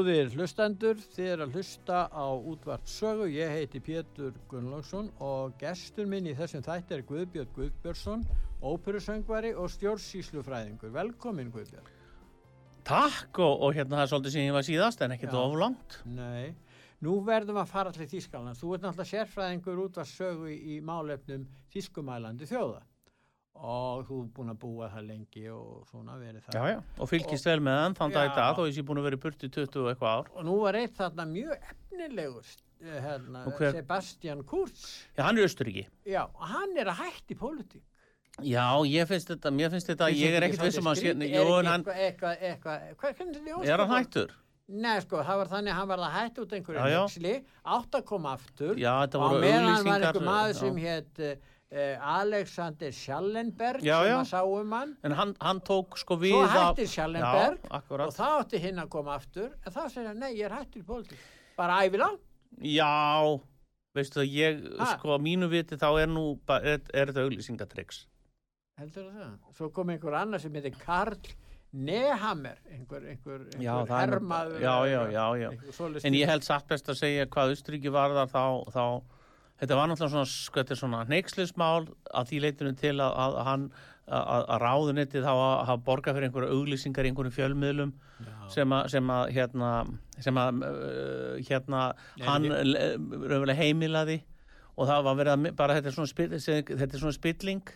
Góðir hlustendur, þið er að hlusta á útvart sögu. Ég heiti Pétur Gunnlaugsson og gestur minn í þessum þætti er Guðbjörn Guðbjörnsson, óperusöngvari og stjórnsíslufræðingur. Velkomin Guðbjörn. Takk og, og hérna það er svolítið sem ég var síðast en ekkert oflangt. Nei, nú verðum að fara allir Þískaland. Þú ert náttúrulega sérfræðingur útvart sögu í málefnum Þískumælandi þjóða og þú er búin að búa það lengi og svona verið það. Já, já. Og fylgist vel með hann þann dag í dag þó ég sé búin að vera burti 20 og eitthvað ár. Og nú var eitt þarna mjög efnilegur, eh, hérna, Og hver? Sebastian Kurz. Já, hann er Östuríki. Já, hann er að hætti pólitík. Já, ég finnst þetta, mér finnst þetta, ég er ekkert viss um að hann Er hann, er hann hættur? Nei, sko, það var þannig að hann var að hætta út einhverju nexli, átt að koma aftur Já, og meðan var einhver maður sem hétt uh, Alexander Schallenberg Já, sem já. að sá um hann. En hann, hann tók sko við svo að- hættir Schallenberg Já, og þá átti hinn að koma aftur. En segir hann, nei, ég er hættur í pólitík. Bara ævilang Já, veistu það, ég, Ha? sko, á mínu viti þá er nú, er, er þetta auglýsingatryggs. heldur það, svo kom einhver annar sem heitir Karl Nehammer einhver, einhver, einhver það er hermaður En ég held satt best að segja hvað Östuríki var þar þá, þá þetta var náttúrulega svona, sko, svona neykslismál að því leitinu til að, að, að hann að, ráðunettið hafa borgað fyrir einhverju auglýsingar í einhverjum fjölmiðlum sem sem að hérna, sem að uh, hérna Nei, hann raunverulega heimilaði og það var verið að bara þetta er svona, spill, þetta er svona spilling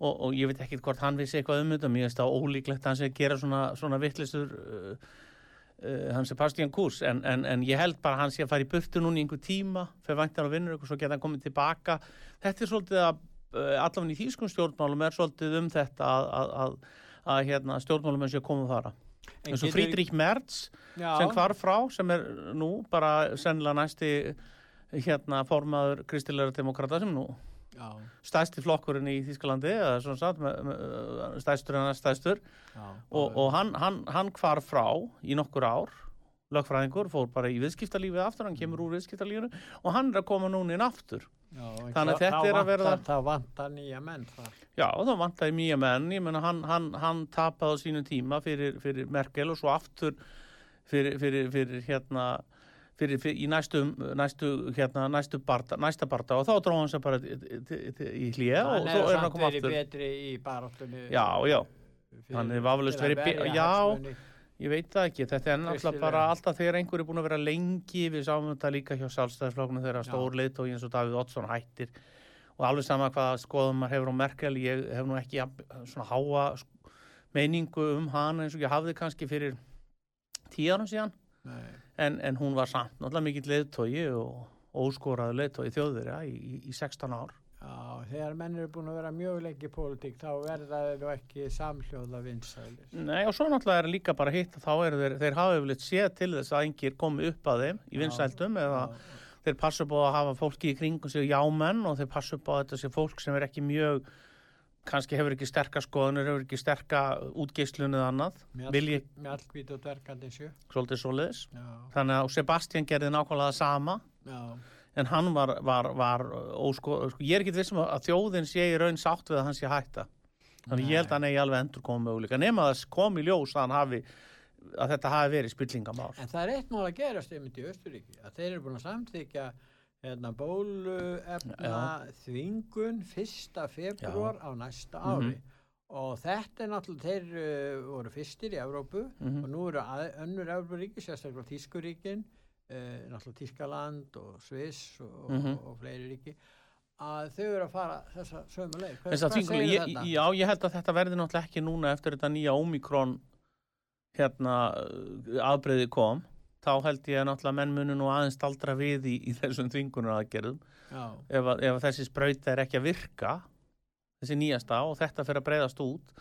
og, og ég veit ekki hvort hann vissi eitthvað um þetta mér finnst það ólíklegt að hann sé að gera svona, svona vittlistur uh, uh, hann sé Bastian Kurs en, en, en ég held bara að hann sé að fara í burtu núna í einhver tíma fyrir væntan og vinnur og svo geta hann komið tilbaka. Þetta er svolítið að uh, allavega í þýskum stjórnmálum er svolítið um þetta að, að, að, að hérna, stjórnmálum er sér að koma og fara. En getur- Frídrik Merz já, sem hvar frá sem er nú bara sennilega næsti hérna formaður kristilegra demokrata sem nú stæsti flokkurinn í með, með, stæstur en stæstur já, og, og hann, hann, hann hvar frá í nokkur ár lögfræðingur, fór bara í viðskiptalífið aftur, hann kemur úr viðskiptalífinu og hann er að koma núna inn aftur. Já, Þannig að þetta er að verða- vantar- þá vantar nýja menn þar. Já, þá vantaði mýja menn. Menna hann, hann, hann tapaði á sínum tíma fyrir, fyrir Merkel og svo aftur fyrir, fyrir, fyrir hérna fyrir, fyrir, í næstu, næstu, hérna, næstu barda, næsta barda og þá dróð hann sér bara í- hlýja og þá er er hann að samt koma verið aftur betri í baráttunni Já, já. fyrir- Hann er vafalaust til að verið be- verja já. Ég veit það ekki, þetta er náttúrulega bara alltaf þegar einhver er búin að vera lengi, við sáum þetta líka hjá sjálfstæðisflokknu þegar Já. stór leiðtói eins og Davíð Oddsson hættir og alveg sama hvað skoðum maður hefur á Merkel, ég hef nú ekki svona háa meiningu um hana eins og ég hafði kannski fyrir tíu árum síðan, Nei. En, en hún var samt náttúrulega mikill leiðtói og óskoraði leiðtói þjóðverja í, í, í 16 ár. Já, þegar menn eru búin að vera mjög lengi í pólitík þá verða þeir nú ekki samhljóða vinsælir. Nei og svo náttúrulega er líka bara hitt að þá eru þeir, þeir hafa yfirleitt séð til þess að engir komi upp að þeim í Já. vinsældum eða Já, þeir passu upp á að hafa fólki í kringum sig jámenn og þeir passu upp á að þetta sé fólk sem er ekki mjög kannski hefur ekki sterka skoðunir, hefur ekki sterka útgeislun eða annað, Mjallkvít og dvergandi sjö. svolítið svoleiðis. Já, Þannig að Sebastian gerði nákvæmlega sama já, en hann var, var, var ósko, sko, ég er ekki vissum að þjóðin sé í raun sátt við að hann sé hætta. þannig ég held að hann eigi alveg endur koma möguleika nema að það kom í ljós að hafi að þetta hafi verið spillingamál En það er eitt mál að gerast einmitt í Östuríki að þeir eru búin að samþykja hérna, bóluefna þvingun 1. februar á næsta ári og þetta er náttúrulega þeir uh, voru fyrstir í Evrópu Mhm. og nú eru önnur Evrópuríki sérstaklega Tískuríkin uh, náttúrulega Tískaland og Sviss og, Mhm. og, og fleiri ríki að þau eru að fara þessa sömu leið Hvað, hvað segir ég, þetta? já, ég held að þetta verði náttúrulega ekki núna eftir þetta nýja Omikron hérna afbreyði kom þá held ég að náttúrulega menn munu nú aðeins staldra við í, í þessum þvingunar aðgerðum ef, að, ef að þessi sprauta er ekki að virka þessi nýjasta og þetta fyrir að breyðast út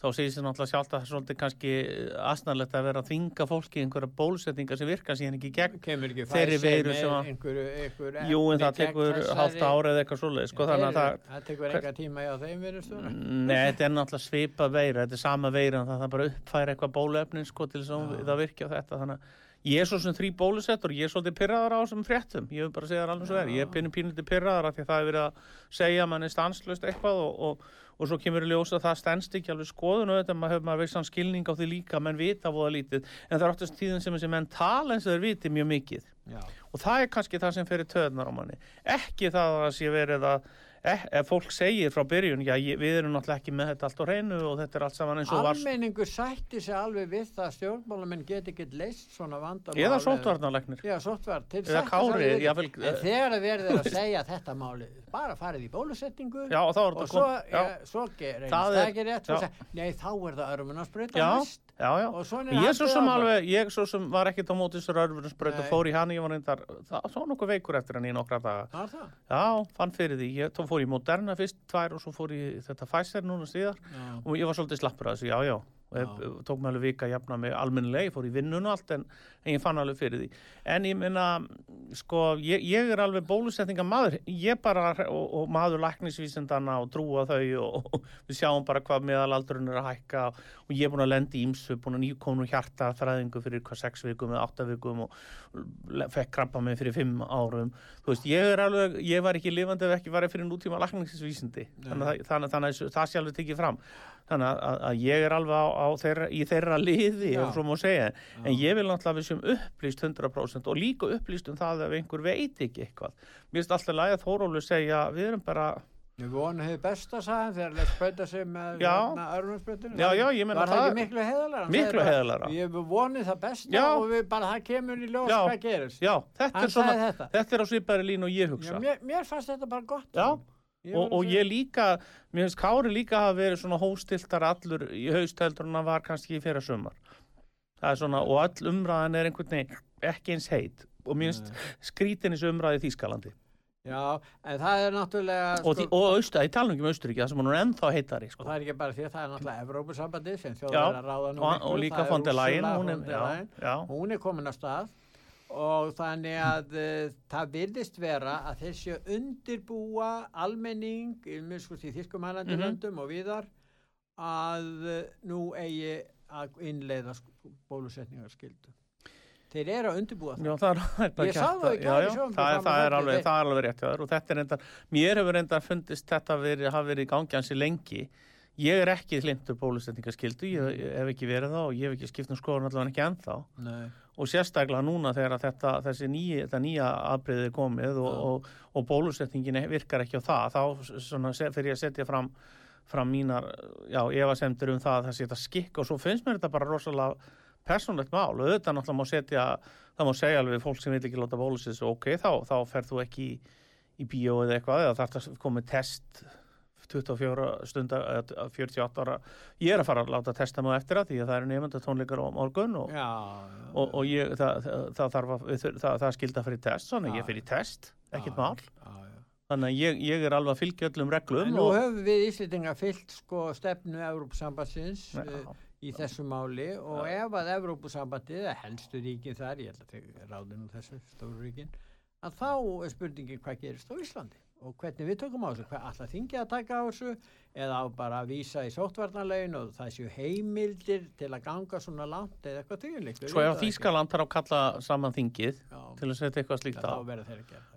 þá segir sér náttúrulega sjálft að það er svolítið kannski asnarlegt að vera að þvinga fólki í einhverja bólusetningar sem virka síðan ekki gegn ekki Þeirri veiru sem að- einhverju, einhverju Jú, en það tekur hálft ára eða eitthvað svoleið sko, það Þeir- það tekur enga tíma hjá þeim verið stóra Nei, þetta er náttúrulega svipað veira, þetta er sama veira en það bara uppfæra eitthvað bóluefnin sko til þess að það virki á þetta þannig að ég er svo sem þrý bólusettur ég er svolítið pyrraðar á þessum fréttum ég vil bara segja það alveg svo er, ég er pínu pínlítið pyrraðar af því að það er verið að segja að mann er stanslust eitthvað og, og, og svo kemur í ljós að það stendst ekki alveg skoðun og þetta maður hefur maður vissan skilning á því líka menn vita voða lítið en það er oftast tíðin sem þessi menn tala eins og þeir viti mjög mikið. Já, og það er kannski það sem eh, ef fólk segir frá byrjun já, við erum náttúrulega ekki með þetta allt á hreinu og þetta er allt saman eins og var. Almenningur sætti sig alveg við það að stjórnmálamenn get ekki leist svona vandamál eða sóttvarnarlegnir Já, sóttvarn til Eða Kári, eh, þegar verður að segja þetta máli bara farið í bólusetningu já og og svo, kom ja, svo ger, reynist Það það, er- ekki rétt Nei, þá er það örmunarsprauta já, já, Ég svo haldið sem alveg, ég svo sem var ekkert á móti þessar örfurinsbraut og fór í hann, ég var reyndar, það var nokkuð veikur eftir hann í nokkra daga. Er Já, fann fyrir því, ég þá fór í Moderna fyrst tvær og svo fór ég þetta Pfizer núna síðar. Já. og ég var svolítið slappur að þessu, já, já, og ég, tók mig alveg vika að jafna mig almennilega, ég fór í vinnun og allt en, en ég fann alveg fyrir því. En ég minna, sko, ég, ég er alveg bólusetninga maður, ég bara, og, og maður læknisvísindana og trúa þau og, og við sjáum bara hvað meðalaldurinn er að hækka og ég er búin að lendi ímsu, búin að nýkonu hjarta þræðingu fyrir hvað sex vikum eða átta vikum og fekk krabba mig fyrir fimm árum. Þú veist, ég er alveg, ég var ekki lifandi ef ekki var fyrir nútíma læknisvísindi, þannig, þannig, þannig að það. Þannig að, að, að ég er alveg á, á þeirra, í þeirra liði, Já. ef svo má segja, en ég vil náttúrulega að við sem upplýst 100% og líka upplýst um það ef einhver veit ekki eitthvað. Mér finnst alltaf læg að Þórólu segja, við erum bara, Við vonum hefur besta sagan þegar það sprauta sig með Já. örmunarsprautinu Já, já, ég meina Var það það- ekki miklu heiðalega? Miklu heiðarlegra. Ég vonið það besta Já. og við bara það kemur í ljós Já. hvað gerist já, þetta Hann er svona, þetta. þetta er á svipari línu og ég Já, hugsa. mér, mér fannst þetta bara gott Já, Ég og, að og ég líka, mér finnst Kári líka hafa verið svona hóstiltar allur í hausteldur en hann var kannski í fyrir sumar. Það er svona, og all umræðan er einhvern veginn ekki eins heit og mér finnst skrítin þessu umræði í Þýskalandi. Já, en það er náttúrulega Og, sko, og austur, ég tala nú ekki um Austuríki, það sem hann er ennþá heitari, og sko. það er ekki bara því að það er náttúrulega Evrópusambandið sem Já, þjóðar að ráða nú og, og líka það er Leyen, Ursula hún er, hún er komin á stað og þannig að uh, það virðist vera að séu undirbúa almenning í miskust í þýskumælandi Mhm. löndum og viðar að uh, nú eigi að innleiða sk- bólusetningarskyldu. Þeir eru að undirbúa það. Já, það er, það Ég sá það í já, já, það, er, það, er alveg, það er alveg rétt og þetta er reyndar, mér hefur reyndar fundist þetta veri, hafi verið í gangi hansi lengi. Ég er ekki hlindur bólusetningaskildu ég, ég hef ekki verið það og ég hef ekki skipt um skoðun allavega ekki ennþá. Nei. Og sérstaklega núna þegar að þetta, þessi nýja, þetta nýja afbreyði er komið og, Já. og, og bólusetningin virkar ekki á það þá fer ég að setja fram fram mínar, já, efasemtur um það að það sé þetta skikk og svo finnst mér þetta bara rosalega persónlegt mál og auðvitað náttúrulega má setja, það má segja alveg fólk sem vil ekki láta svo ok, þá, þá ferð þú ekki í, í bíó eða eitthvað eða þarf það komið test 24 stundar, eða 48 ára. Ég er að fara að láta testa mig eftir að því að það eru nefnda tónleikar á morgun og, Já, já, og, og ég, það, það, það, það, skilda fyrir test, þannig að ég fyrir test, ekkert já, mál. þannig að ég, ég er alveg að fylgja öllum reglum nú og, höfum við Íslendinga fyllt sko stefnu Evrópusambandsins Já. uh, í þessu máli. Og ef að Evrópusambandið er helstu ríkin þar, ég held að þau ráðin úr þessu stóru ríkin, að þá er spurningin hvað gerist á Íslandi og hvernig við tökum á þessu, hvað alltaf þingi að taka á þessu? Eða á bara að vísa í sóttvarnarlegin og það séu heimildir til að ganga svona langt eða eitthvað þýðinleikt. sko ef Þýskaland þarf að kalla saman þingið Já, til að setja eitthvað slíkt þá á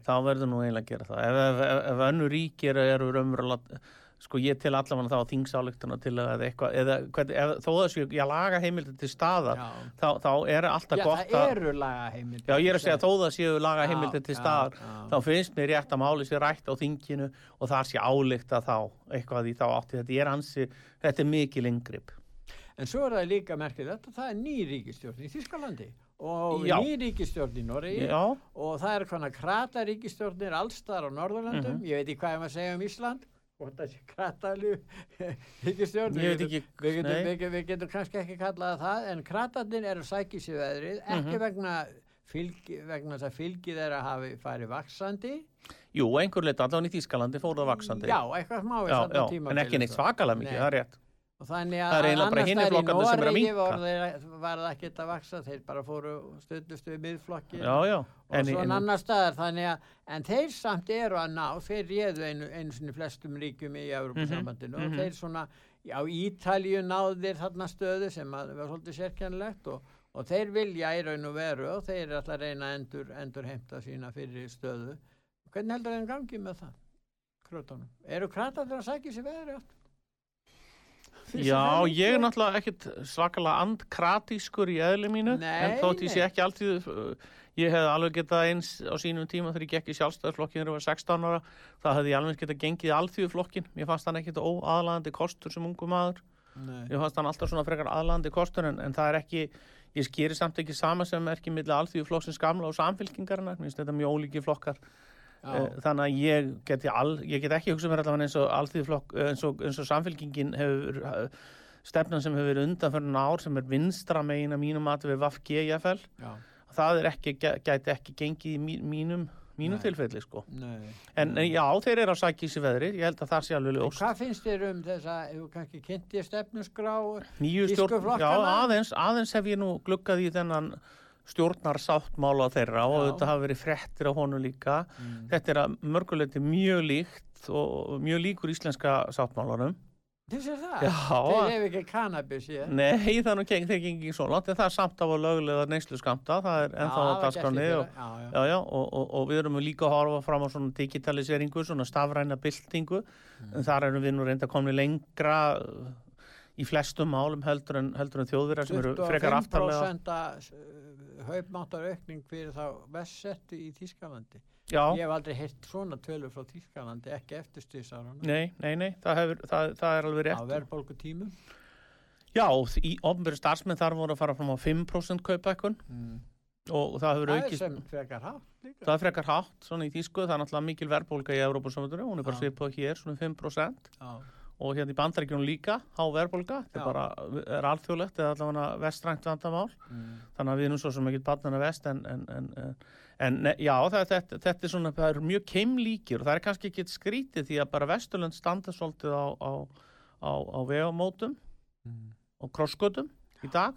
þá verður nú eiginlega að gera það. Ef, ef, ef, ef önnu ríkir eru raunverulega sko ég til allavega þá þingsáleiktuna til að eitthvað, eða hvernig, eða, þó að þessu ég laga heimildi til staðar, Já. þá, þá er alltaf Já, gott það eru laga heimildi. Já, ég er að segja þó það séu laga Já, heimildi til já, staðar, já. þá finnst mér rétt að máli sér rætt á þinginu og það sé álíkt að þá, eitthvað í þá átti, þetta er ansi, þetta er mikil yngripp. En svo er það líka merkið þetta, það er ný ríkistjórn í Þískalandi og Já. ný ríkistjórn í Noregi Já, og það er svona krata ríkistjórnir allstar á Norðurlandum, Mhm. ég veit ekki hvað ég maður að segja um Ísland hvort það sé kratalu ríkistjórn við nei. við, getum, við getum kannski ekki kallað það en kratarnir eru sækis í veðrið ekki Mhm. vegna fylgi, vegna þess að fylgi þeirra hafi farið vaksandi jú, einhver lit allavega í Þýskalandi fór það vaksandi. já, eitthvað smá í já, já, en ekki neitt svakalega mikið, það er rétt. Og þannig að annars staðar í Noregi var, það ekkert að vaksa þeir bara fóru stöðlust við miðflokki Já, já. og En, svona en, annar staðar þannig að en þeir samt eru að ná þeir réðu einu, einu sinni flestum ríkjum í Európa-sambandinu mhm. og þeir svona á Ítalíu náðir þarna stöðu sem að var svolítið sérkennilegt og, og þeir vilja í raun og veru og þeir er alltaf að reyna að endur, endur heimta sína fyrir stöðu hvernig heldur þeim gangi með það krötunum, eru kratarnir að sækja sér veðri átt? Já, ég er náttúrulega ekkit svakalega andkratískur í eðli mínu, Nei, en þótt ég sé ekki alltið, uh, ég hefði alveg getað eins á sínum tíma þegar ég gekk í sjálfstæðarflokkin þegar ég var 16 ára, það hefði ég alveg getað gengið í alþjóðflokkin, mér fannst hann ekkit óaðlaðandi kostur sem ungu maður, Nei. Mér fannst hann alltaf svona frekar aðlandi kostur en, en það er ekki, ég skýri samt ekki sama sem er ekki milli alþjóðflokksins gamla og samfylkingarinnar, mér finnst þetta mjög ólíki flokkar þannig að ég get, all, ég get ekki hugsað mér allavega eins og alþjóðflokk eins og, eins og samfylkingin hefur eh, stefnan sem hefur verið undan fyrir ár sem er vinstra megin að mínum að við jafnvel, Já. það er ekki, gæti ekki gengið í mí- mínum, Nei. tilfelli sko. Nei. En eh, já, þeir eru í sig veðri, ég held að það sé alveg ljóst. Hvað finnst þér um þess að, hefur kannski kynnt ég stefnusgrá? Nýju stjórn, já, aðeins, aðeins hef ég nú gluggað í þennan stjórnarsáttmála þeirra og Já. þetta hafa verið fréttir á honum líka. Mm. Þetta er að mörguleiti mjög líkt og mjög líkur íslenska sáttmálanum. Þess er það? Já, Þeir hefur ekki kannabis ég. nei, það er nú geng, þeir gengi ekki svo langt, en það er samt af að lögulega neyslu skamta, það er ennþá að dagskránni og, og, og, og við erum líka að horfa fram á svona digitaliseringu, svona stafræna byltingu, en þar erum við nú reynda komið lengra í flestum málum heldur en, heldur en þjóðverðar sem eru frekar aftarlega. 25% haupmáttar aukning fyrir þá vestsettu í Þískalandi. Já, Ég hef aldrei heyrt svona tölur frá Þískalandi, ekki eftir stíðsárunum. nei, nei, nei, það, hefur, það, það er alveg Á rétt. verðbólku tímum. Já, í ofnbyrju starfsmenn þar voru að fara fram á 5% kaupækun Mm. og það hefur Það er aukist, sem frekar hátt líka. það er frekar hátt svona í tísku, það er náttúrulega mikil verðbólga í Európa-samöndunum, hún er bara svipað hér, svona 5% Já. Og hérna í bandaríkjunum líka, há verðbólga, þetta bara, er alþjóðlegt eða allavega vestrænt vandamál, Mm. þannig að við erum svo sem ekki barnana vest en, en, en, en, en ne, já, það, þetta, þetta er svona, það er mjög keimlíkir og það er kannski ekki skrítið því að bara Vesturlönd standa svolítið á, á, á, á vegamótum Mm. og krossgötum í dag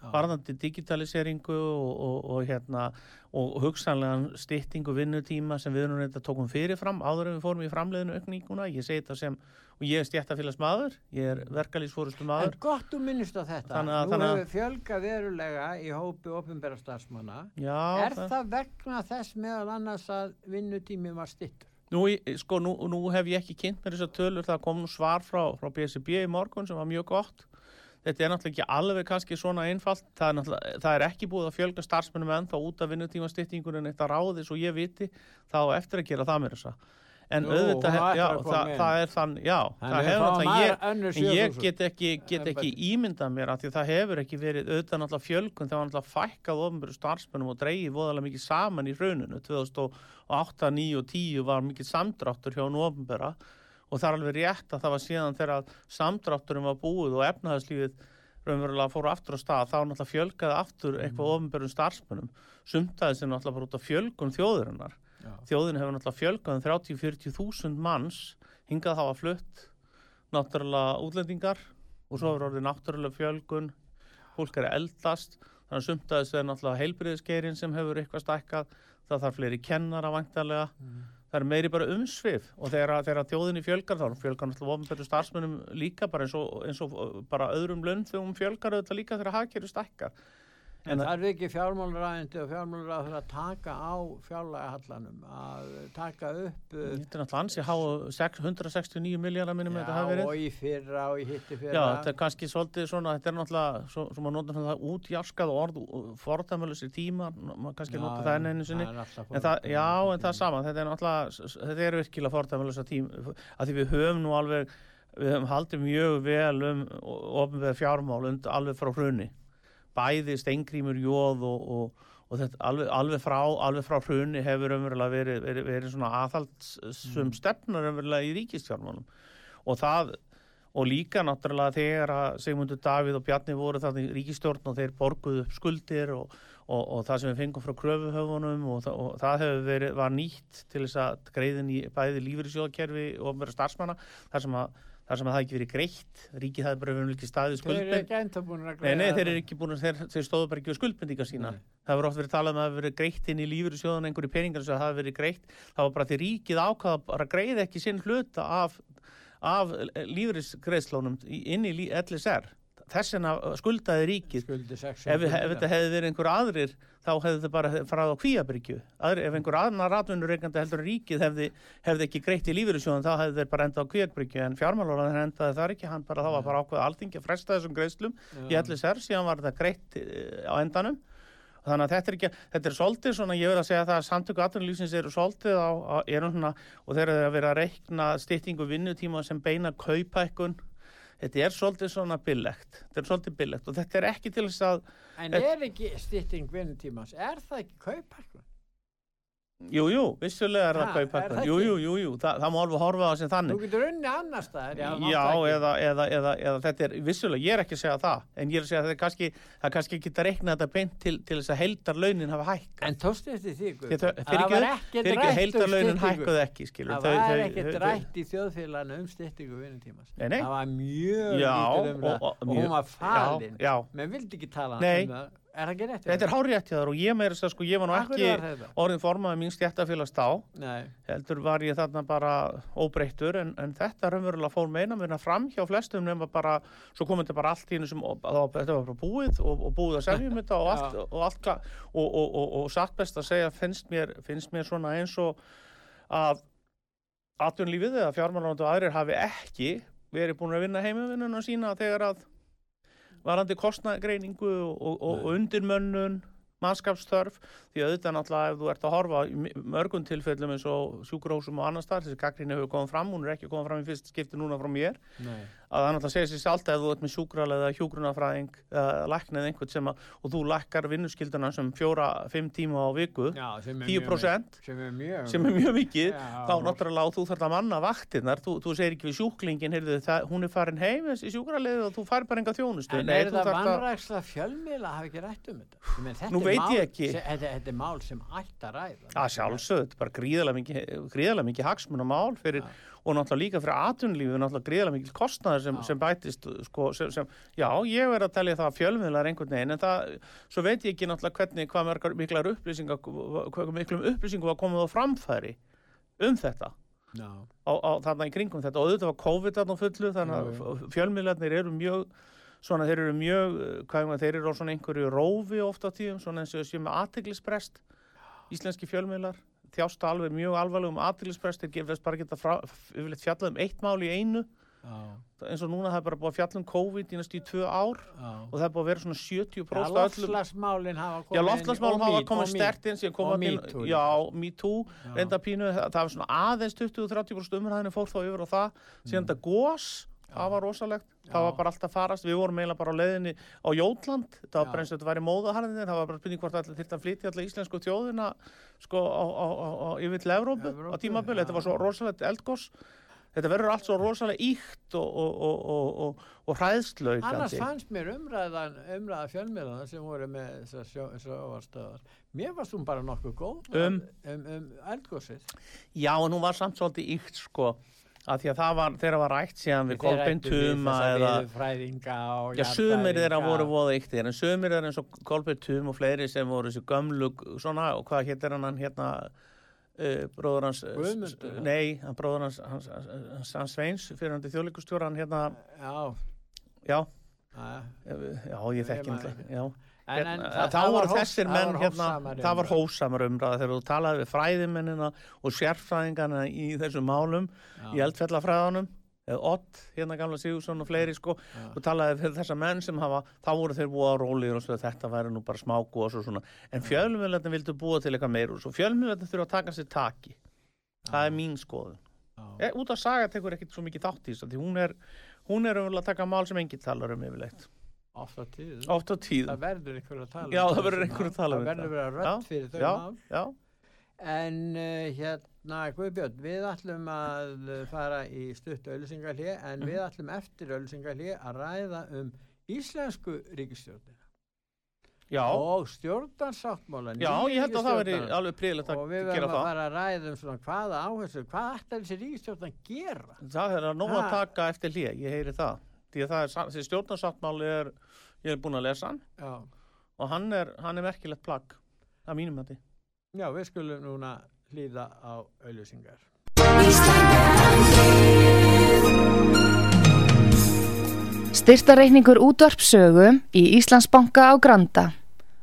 varðandi digitaliseringu og, og, og hérna og hugsanlegan styttingu vinnutíma sem við erum reynda tókum fyrirfram áður en við fórum í framleiðinu aukninguna ég segi þetta sem, og ég er stjættafélags maður ég er verkalýsfórustu En maður gott þú minnist á þetta. Þannig að- Nú þannig hefur fjölga verulega í hópi ofinbæra starfsmanna. já, Er það vegna þess meðal annars að vinnutími var stittur? Nú, sko, nú, nú hef ég ekki kynnt mér þessar tölur, það kom nú svar frá, frá BSB í morgun sem var mjög gott. Þetta er náttúrulega ekki alveg kannski svona einfalt, það er, það er ekki búið að fjölga starfsmennum ennþá út af vinnutímastýttingunum eitt að ráði svo ég viti, þá eftir að gera það mér þess að. En Jú, auðvitað, já, það, það er þann, já, Þannig það hefur aðra ég, en ég 7000. get ekki, get ekki ímyndað mér að því það hefur ekki verið auðvitað náttúrulega fjölgun þegar náttúrulega fækkað ofnbjörðu starfsmennum og dreigið voðalega mikið saman í rauninu 2008, 9 og 10 var mikið samdráttur hjá nú ofnbjörða og það er alveg rétt að það var síðan þegar samdrátturum var búið og efnahagslífið raunverulega fóru aftur á stað þá náttúrulega fjölgaði aftur eitthvað ofnbjörðum starfsmennum sumtaði sem náttúrulega þjóðin hefur náttúrulega fjölgað um 30-40 þúsund manns hingað hafa flutt náttúrulega útlendingar og svo er orðið náttúrulega fjölgun. Fólk er að eldast þannig að sumt að þessu er náttúrulega heilbriðisgeirin sem hefur eitthvað stækkað það þarf fleiri kennara væntanlega. Það er meiri bara umsvið og þegar, þegar þjóðinni fjölgar þá fjölgar náttúrulega ofnbættu starfsmönnum líka bara eins og, eins og bara öðrum launþjóðum fjölgar auðvitað líka þegar hagkerfi stækkar En það er ekki fjármálaræðindi og fjármálaræðandi að taka á fjárlægahallanum, að taka upp... Þetta er náttúrulega ansi háu 169 miljardar minnum þetta hafi Já, verið. og í fyrra og í hitti Já, fyrra. þetta er kannski svolítið svona, þetta er náttúrulega, svo, svo maður notar það útjaskað orð, fordæmulisir tíma, maður kannski nota það enn einu sinni. En það, já, en það er saman, þetta er náttúrulega, þetta er virkilega fordæmulisir tíma, að því við höfum nú alveg, við höfum haldið mjög vel um ofnveð fjármál und alveg frá hrunni. Bæði steingrímur, jóð og, og, og þetta alveg, alveg frá, alveg frá hrunni hefur umverulega verið, verið, verið svona aðhaldsum Mm. stefnar umverulega í ríkistjármálum. Og það, og líka náttúrulega þegar að Sigmundur Davíð og Bjarni voru þarna í ríkistjórn og þeir borguðu upp skuldir og, og, og það sem við fengum frá kröfuhöfunum og, og það hefur verið, var nýtt til þess að greiðin í bæði lífyrirsjóðkerfi og vera starfsmanna þar sem að þar sem að það ekki verið greitt, ríkið hafi bara verið ekki staðið Þeir eru skuldbind ekki enda búin að Nei, greiða nei, þeir það. eru ekki búin að, þeir, þeir stóðu bara ekki á skuldbindingar sína. Nei. Það hefur oft verið talað um að það verið greitt inn í lífyrirsjóðan einhverju peningar sem það verið greitt. Það var bara því ríkið ákvaða að greiða ekki sinn hluta af, af lífyrisgreiðslónum í- inn í LSR. Þess vegna skuldaði ríkið. Skuldi 600 Ef, við- ef þetta hefði verið einhver aðrir, þá hefði þetta bara farað á kvíabryggju. Ef einhver annar ratvinnurreikandi heldur ríkið hefði, hefði ekki greitt í lífyrirsjóðan, þá hefði þeir bara endað á kvíabryggju. En fjármálaráðin endaði það ekki, hann bara, þá var bara ákveða alþingi að fresta þessum greiðslum í LSR, síðan var þetta greitt eh, á endanum þannig að þetta er ekki, þetta er svolítið svona, ég vil að segja það að samtöku atvinnulífsins eru svolítið á, á eru svona, og þeir eru að vera að reikna styttingu vinnutíma sem beina kaupækkun þetta er svolítið svona billegt, þetta er svolítið billegt og þetta er ekki til þess að En er ekki stytting vinnutímans, er það ekki kaupækkun? Jú, jú, vissulega er Ha, það kaupækkun það jú, jú, jú, jú, það, það má alveg horfa á það sem Þú þannig getur unni annar staðar. Já, það ekki. eða, eða, eða, eða þetta er vissulega, ég er ekki að segja það en ég er að segja að það er kannski, það er kannski ekki að reikna þetta beint til, til þess að heildarlaunin hafa hækkað En tóstu eftir því, Guð? Þið- þau- Það var ekki- ekkert fyrir ekki rætt um heildarlaunin styttingu. hækkuð ekki skilur Það Þau- var ekkert rætt í þjóðfélaginu um. Nei, nei. Það var mjög Já, lítið um það og- hún var falin. já, já. Menn vildi ekki tala um það. Er það ekki rétt? þetta er hárétt hjá þar og ég meira þess að sko ég var nú ekki orðin formaði mín stjættafélags þá. Heldur var ég þarna bara óbreyttur en, en þetta raunverulega fór meina minna fram hjá flestum nema bara svo kom þetta bara allt í þá- þetta var bara búið og, og búið að semjum þetta og allt, og, allt og, og, og, og satt best að segja finnst mér, finnst mér svona eins og að atvinnlífið eða fjármálandu aðrir hafi ekki verið búin að vinna heimavinnuna sína þegar að varandi kostnagreiningu og, og, og, undirmönnun mannskapstörf því að auðvitað náttúrulega ef þú ert að horfa mörgum tilfellum eins og sjúkurósum og annar starf þessi gaggrinni hefur komið fram, hún er ekki komið fram í fyrst skipti núna frá mér Nei. Að það náttúrulega segir sér sjálft að þú ert með sjúkralega eða hjúgrunafræðing eða læknið einhvern sem að og þú lækkar vinnuskilduna sem fjóra, fimm tíma á viku 10% mjög, sem er mjög mikið þá náttúrulega og þú þarf að manna vaktirnar þú, þú segir ekki við sjúklingin heyrðu, það, hún er farin heim þessi sjúkralið og þú fær bara enga þjónustu En er það þarft að- vannræksla fjölmiðla hafi ekki rætt um þetta? Nú veit ég ekki. Þetta, þetta er mál sem ætti að ræða. að sjálfsögð, þetta er bara gríðarlega mikið hagsmunamál fyrir, og náttúrulega líka fyrir atvinnulífið, náttúrulega gríðarlega mikið kostnaður sem, sem bætist, sko, sem, sem, já, ég verð að telja það að fjölmiðlar einhvern veginn, en það, svo veit ég ekki náttúrulega hvernig, hvað mörgar miklar upplýsingar, hvað miklum upplýsingum var komið á framfæri um þetta, á, á þarna í kringum þetta, og auðvitað var COVID þarna fullu, þannig að fjölmiðlarnir eru mjög, svona, þeir eru mjög, hvað er maður, þeir eru á svona einhverju rófi ofta á tíðum, svona eins og séu með aðteglisbrest, íslenski fjölmiðlar þjásta alveg mjög alvarlegum aðteglisbrest þeir gefast bara geta frá, yfirleitt fjallað um eitt mál í einu Já. eins og núna það er bara búið að fjalla um COVID í næstu í tvö ár Já. og það er búið að vera svona 70% Já, af öllum loftslagsmálin hafa komið Já, og hafa komið og mít- stert inn síðan koma og MeToo Já, líka. me too, Já. reynda pínu það, það var svona aðeins 20-30% umræðinu fór þá yfir á það síðan þetta gós það var rosalegt, það. Já. var bara alltaf farast við vorum eiginlega bara á leiðinni á Jótland það var bara eins og þetta væri móðaharðin það var bara spurning hvort allir þyrfti að flytja allir íslensku þjóðina sko á, á, á, á, yfir til Evrópu á já. þetta var svo rosalegt eldgós þetta verður allt svo rosalega íkt og, og, og, og, og, og hræðslaukandi Annars fannst mér umræðan, umræða fjölmiðlana sem voru með þessar sjóvarstöðar. Mér varst hún bara nokkuð góð Um? um, um eldgósið. Já, en hún var samt svolítið íkt sko að því að það var, þeirra var rætt síðan við Kolbeinn Tuma eða Fræðinga og Já, sumir þeirra voru voða yktir en sumir þeirra eins og Kolbeinn Tum og fleiri sem voru þessi gömlu svona og hvað hétt er hann hérna uh, bróður hans Guðmundur, s- Nei, hann bróður hans hans, hans, hans Sveins fyrir hann til þjóðleikustjóra hann hérna, Já, já, já. já, ég man hann já, Hérna, þá var þessir menn hérna, það var hósamar umræða þegar þú talaði við fræðimennina og sérfræðingarna í þessum málum í eldfellafræðanum Ott, hérna gamla Sigursson og fleiri sko, Já. og talaði fyrir þessa menn sem hafa, þá voru þeir búa rólegir og svo þetta væri nú bara smágós og svona. En fjölmjöldin vildu búa til eitthvað meir og svo fjölmjöldin þurfa að taka sér taki. Það er mín skoðun. Já. e, út af saga tekur ekkit svo mikið þátt í þessu því hún er, hún er umvel að taka mál sem enginn talar um yfirleitt Oft á tíð. oft á tíð Það verður einhver að tala Já, um það verður einhver að tala um Það verður þetta. að Já, rödd fyrir þau já, mál. já, En uh, hérna, Guðbjörn, við ætlum að fara í stutt auðlýsingalí en Mhm. við ætlum eftir auðlýsingalí að ræða um íslensku ríkistjórnina já, og stjórnarsáttmálan. já, ég held að það veri alveg príðilegt að Og við gera verðum að það fara að ræða um svona hvaða áherslu, hvað ætlar þessi ríkistjórn að gera? það er að nóg að taka eftir hlýja, ég heyri það því að það er, stjórnarsáttmáli er ég er búin að lesa hann Já, og hann er, hann er merkilegt plagg að mínum hætti já við skulum núna hlýða á auðlýsingar. Styrtareikningur útvarpsögu í Íslandsbanka á Granda.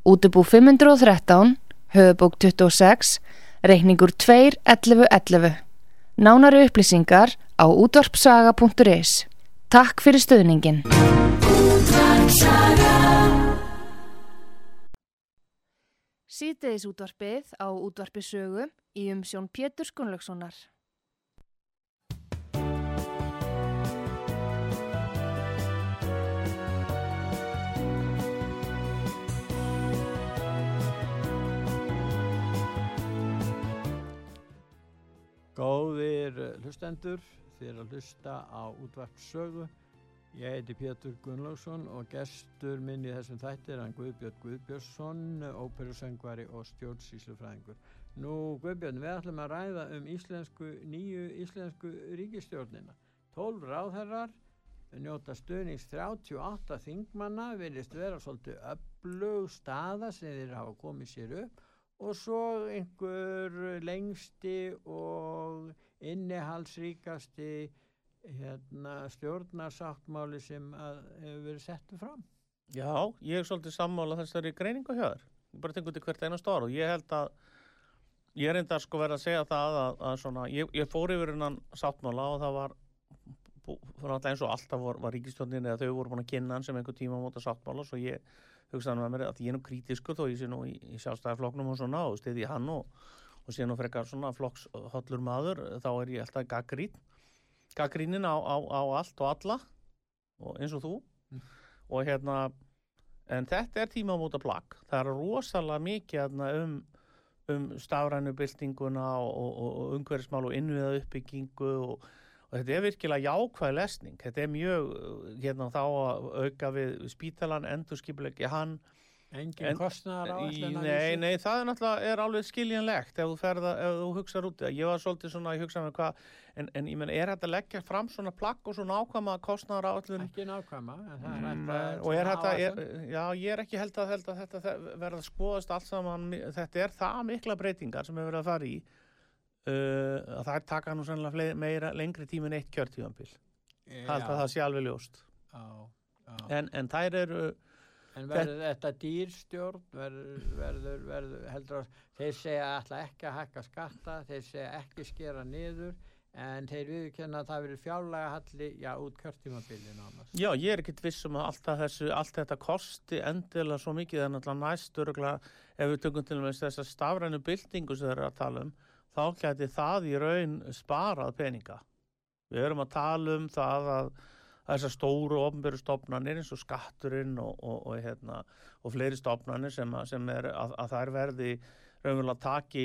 Útubú 513, höfubók 26, reikningur 2.11.11. Nánari upplýsingar á útvarpsaga.is. Takk fyrir stöðningin. Síðdeis útvarpið á útvarpisögu í umsjón Pétur Gunnlaugssonar. Góðir hlustendur, er að hlusta á útvarpssögu. Ég heiti Pétur Gunnlaugsson og gestur minn í þessum þætti er hann Guðbjörn Guðbjörnsson, óperusöngvari og stjórnsýslufræðingur. Nú Guðbjörn, við ætlum að ræða um íslensku, nýju íslensku ríkistjórnina. 12 ráðherrar njóta stuðnings 38 þingmanna, vilist vera svolítið öflug staða sem þeir hafa komið sér upp og svo einhver lengsti og innihaldsríkasti hérna, stjórnarsáttmáli sem hefur verið settu fram. Já, ég er svolítið sammála þessari greiningu hjá þér. Ég bara tengur til hvert einast ára og ég held að ég er enda sko verið að segja það að, að svona, ég, ég fór yfir hennan sáttmála og það var alltaf eins og alltaf var, var ríkistjórnin eða þau voru búin að kynna hann sem einhver tíma móta sáttmála svo ég hugsaði með mér að ég er nú krítiskur þó ég sé nú í, í sjálfstæðarflokknum og svona og stiði hann og, og sé nú frekar svona flokkshollur maður þá er ég alltaf gaggrín gaggrínin á, á, á allt og alla og eins og þú. Og hérna en þetta er tímamóta plagg. Það er rosalega mikið hérna, um, um stafrænu byltinguna og, og, og umhverfismál og innviða uppbyggingu og, og þetta er virkilega jákvæð lesning. Þetta er mjög hérna þá að auka við spítalan endurskipuleggi hann Engin En- kostnaðar á Í, nei, nei, það er náttúrulega er alveg skiljanlegt ef þú, ferða, ef þú hugsar út það. Ég var svolítið svona, ég hugsaði með hvað, en, en ég menn, er þetta að leggja fram svona plagg og svona ákvæma kostnaðar áallun? Ekki nákvæma, en það er Mm, að... og er þetta, er, já, ég er ekki held að, held að þetta þe- verða að skoðast allt saman, þetta er það mikla breytingar sem hefur verið að fara í, uh, að það er taka nú sannlega meira, lengri tími en eitt kjörtíðanbíl. Hald að það sé alveg ljóst. Já, já. En, en þær eru, En verður þetta dýrstjórn, verður, verður, verður, heldur að þeir segja alltaf ekki að hækka skatta, þeir segja ekki skera niður, en þeir viðurkenna að það verður fjárlega halli, já, út kjörtímabilið nánast. já, ég er ekkit viss um að allt, að þessu, allt þetta kosti endilega svo mikið en alltaf næst öruglega, ef við tökum til og með þessar stafrænu byltingu sem þeir eru að tala um, þá gæti það í raun sparað peninga. Við erum að tala um það að þessar stóru ofnbjörðu stopnarnir eins og skatturinn og, og, og, hérna, og fleiri stopnarnir sem, sem er að, að þær verði raunverulega taki,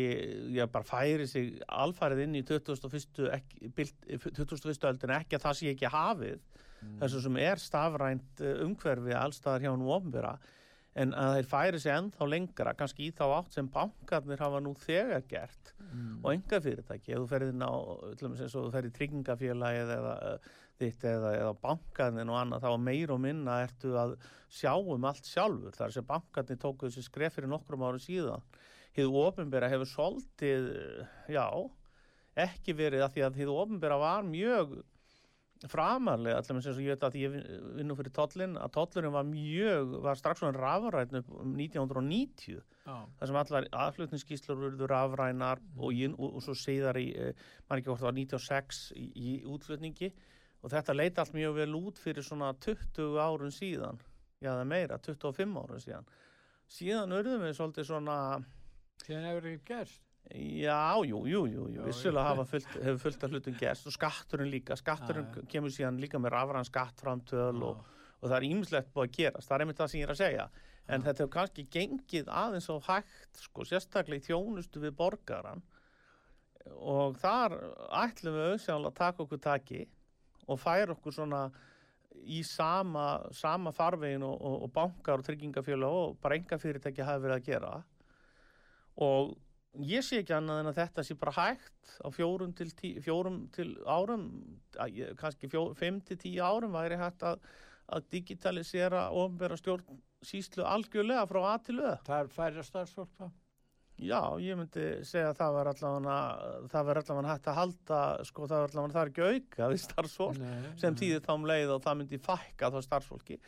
já bara færi sig alfarið inn í 21. Ekki, bild, 21. öldin ekki að það sé ekki hafið þessu sem er stafrænt eh, umhverfi allstaðar hjá nú ofnbjörða en að þeir færi sig ennþá lengra kannski í þá átt sem bankarnir hafa nú þegar gert Mm. og enga fyrirtæki, ef þú ferð inn á til dæmis eins og þú ferð í tryggingafélagið eða uh, þitt eða, eða bankarnir og annað, þá meir og minna ertu að sjá um allt sjálfur. Þar sem bankarnir tóku þessi skref fyrir nokkrum árum síðan. Hið ofinbera hefur svolítið, já ekki verið að því að hið ofinbera var mjög framarlega allir með sem ég veit að ég vinnu fyrir tollin að tollurinn var mjög, var strax svona rafræðin upp um 1990 Já. þar sem allar aðflutningsskíslur verður rafrænar og, ég, og, og svo segðar í, eh, maður ekki hvort það var 96 í, í útflutningi og þetta leita allt mjög vel út fyrir svona 20 árun síðan, já það meira 25 árun síðan síðan urðum við svolítið svona Síðan hefur ekki gerst. Já, jú, jú, jú, jú. Vissulega fullt, hefur fullt af hlutum gerst og skatturinn líka, skatturinn já. kemur síðan líka með rafræn skattframtöl og, Já. og það er ímislegt búið að gerast, það er einmitt það sem ég er að segja en Já. þetta hefur kannski gengið aðeins á hægt, sko, sérstaklega í þjónustu við borgaran og þar ætlum við auðvitað að taka okkur taki og færa okkur svona í sama, sama farvegin og, og, og bankar og tryggingafjölu og bara enga fyrirtæki hafi verið að gera og ég sé ekki annað en að þetta sé bara hægt á fjórum til, tí, fjórum til árum kannski fjó, fimm til tíu árum væri hægt að, að digitalisera og vera stjórn síslu algjörlega frá A til Ö. Það er færra starfsfólk þá? Já, ég myndi segja að það var allavega það var allavega hægt að halda sko það var allavega það er ekki auka við starfsfólk Nei, sem nei. þýðir þá um leið og það myndi fækka þá starfsfólki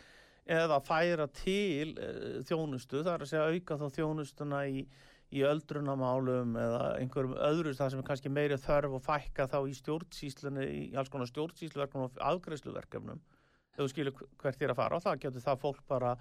eða færa til uh, þjónustu, það er að segja auka þá þjónustuna í, í öldrunamálum eða einhverjum öðru það sem er kannski meiri þörf og fækka þá í stjórnsýslunni, í alls konar stjórnsýsluverkefnum og afgreðsluverkefnum ef þú skilur hvert þér að fara og það getur það fólk bara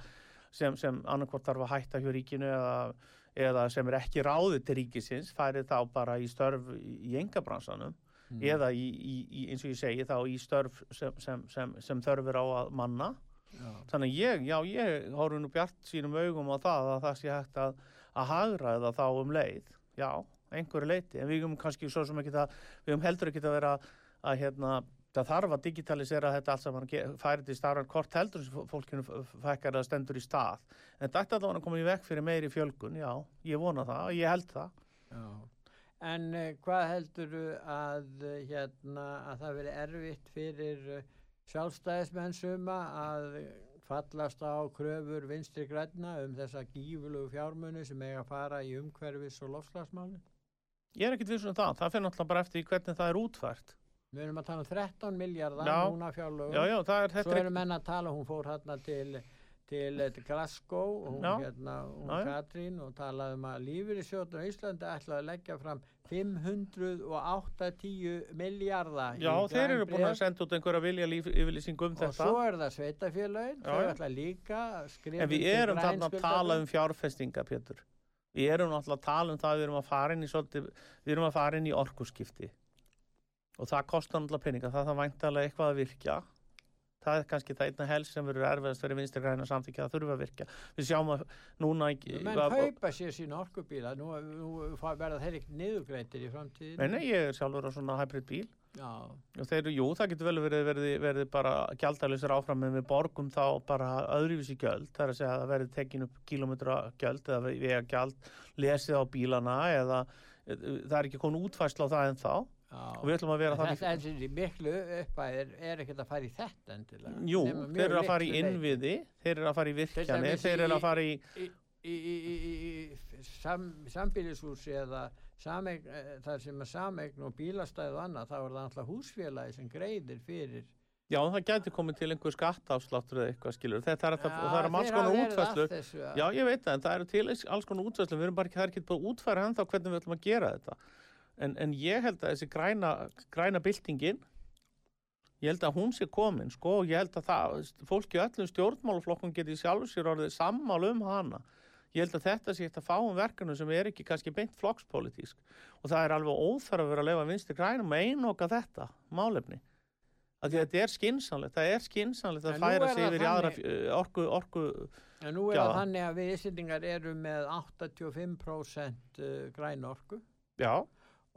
sem, sem annarkvort þarf að hætta hjá ríkinu eða, eða sem er ekki ráðið til ríkisins færið þá bara í störf í, engabransanum Mm. eða í, í, í, eins og ég segi þá í störf sem, sem, sem, sem þörfur á að manna Já. þannig ég, já ég horfum nú bjart sínum augum á það að það sé hægt að, að hagra þá um leið já, einhverju leiti, en við höfum kannski svo sem ekki það, við höfum heldur ekki að vera að hérna, það þarf að digitalisera þetta allt saman, ge- færi til starfan hvort heldur sem fólkinu f- fækkar að stendur í stað, en þetta allavega að koma í vekk fyrir meiri fjölgun, já, ég vona það ég held það. Já. En uh, hvað heldur að uh, hérna að það veri erfitt fyrir uh, sjálfstæðismenn suma að fallast á kröfur vinstri græna um þessa gífulegu fjármuni sem eiga að fara í umhverfis og lofslagsmáli? ég er ekkit viss um það, það fyrir náttúrulega bara eftir hvernig það er útfært Við erum að tala um 13 miljardar núna fjárlögum. já, já, það er, Svo þetta er eru menn að tala, hún fór hérna til, til Glasgow og hún, hérna, hún Já. Katrín og talaði um að lífyrirsjóðun á Íslandi ætlaði að leggja fram 580 miljardar Já, þeir eru búin að senda út einhverja vilja yfirlýsingu um og þetta. svo er það sveitafélagin, þau já. ætla líka að skrifa En við erum þarna að tala um fjárfestinga, Pétur. Við erum náttúrulega að tala um það að við erum að fara inn í, svolítið, við erum að fara inn í orkuskipti. Og það kostar náttúrulega peninga, það þarf væntalega eitthvað að virkja. Það er kannski það einna helst sem verður erfiðast fyrir vinstri græna samþykja að þurfa að virkja. Við sjáum að núna... ekki- menn kaupa sér sína orkubíla nú, nú verða þeir ekki niðurgreintir í framtíðin Nei, nei, ég er sjálfur á svona hybrid bíl. Já, Og þeir, jú, það getur vel verið, verið, verið bara gjaldælisir áfram en við borgum þá bara öðruvísi gjöld. Það er að segja að það verið tekin upp kilometra gjöld eða vega gjald lesið á bílana eða það er ekki komin útfæsla á það en þá. Og við ætlum að vera En þannig. Þetta er miklu uppæðir er ekkert að fara í þetta endilega. Jú, þeir eru að fara í innviði, þeir eru að fara í virkjanir, dæmis þeir eru að fara í, Í, í, í, í, sam, sambýlishúsi eða sameign, eh, þar sem er sameign og bílastæð og annað, þá er það alltaf húsfélagi sem greiðir fyrir. já það gæti komið til einhver skattafsláttur eða eitthvað skilur, þetta er, að, og það er alls konar útfæslu. Já, ég veit það, en það eru til alls konar útfæslu, við erum bara ekki, það er ekki búið útfæra ennþá hvernig við ætlum að gera þetta. En, en ég held að þessi græna, græna byltingin, ég held að hún sé komin, sko, og ég held að það, fólki í öllum stjórnmálaflokkum geti sjálfur sér orðið sammál um hana. Ég held að þetta sé eitt að fáum verkefnum sem er ekki kannski beint flokkspolítísk og það er alveg óþarf að vera að lefa vinstri grænum að einoka þetta málefni. Að þetta er skinsanlegt, það er skinsanlegt að færa sig yfir í aðra eh, orku, orku, En nú er það þannig að við Íslendingar eru með 85% uh, græn orku já,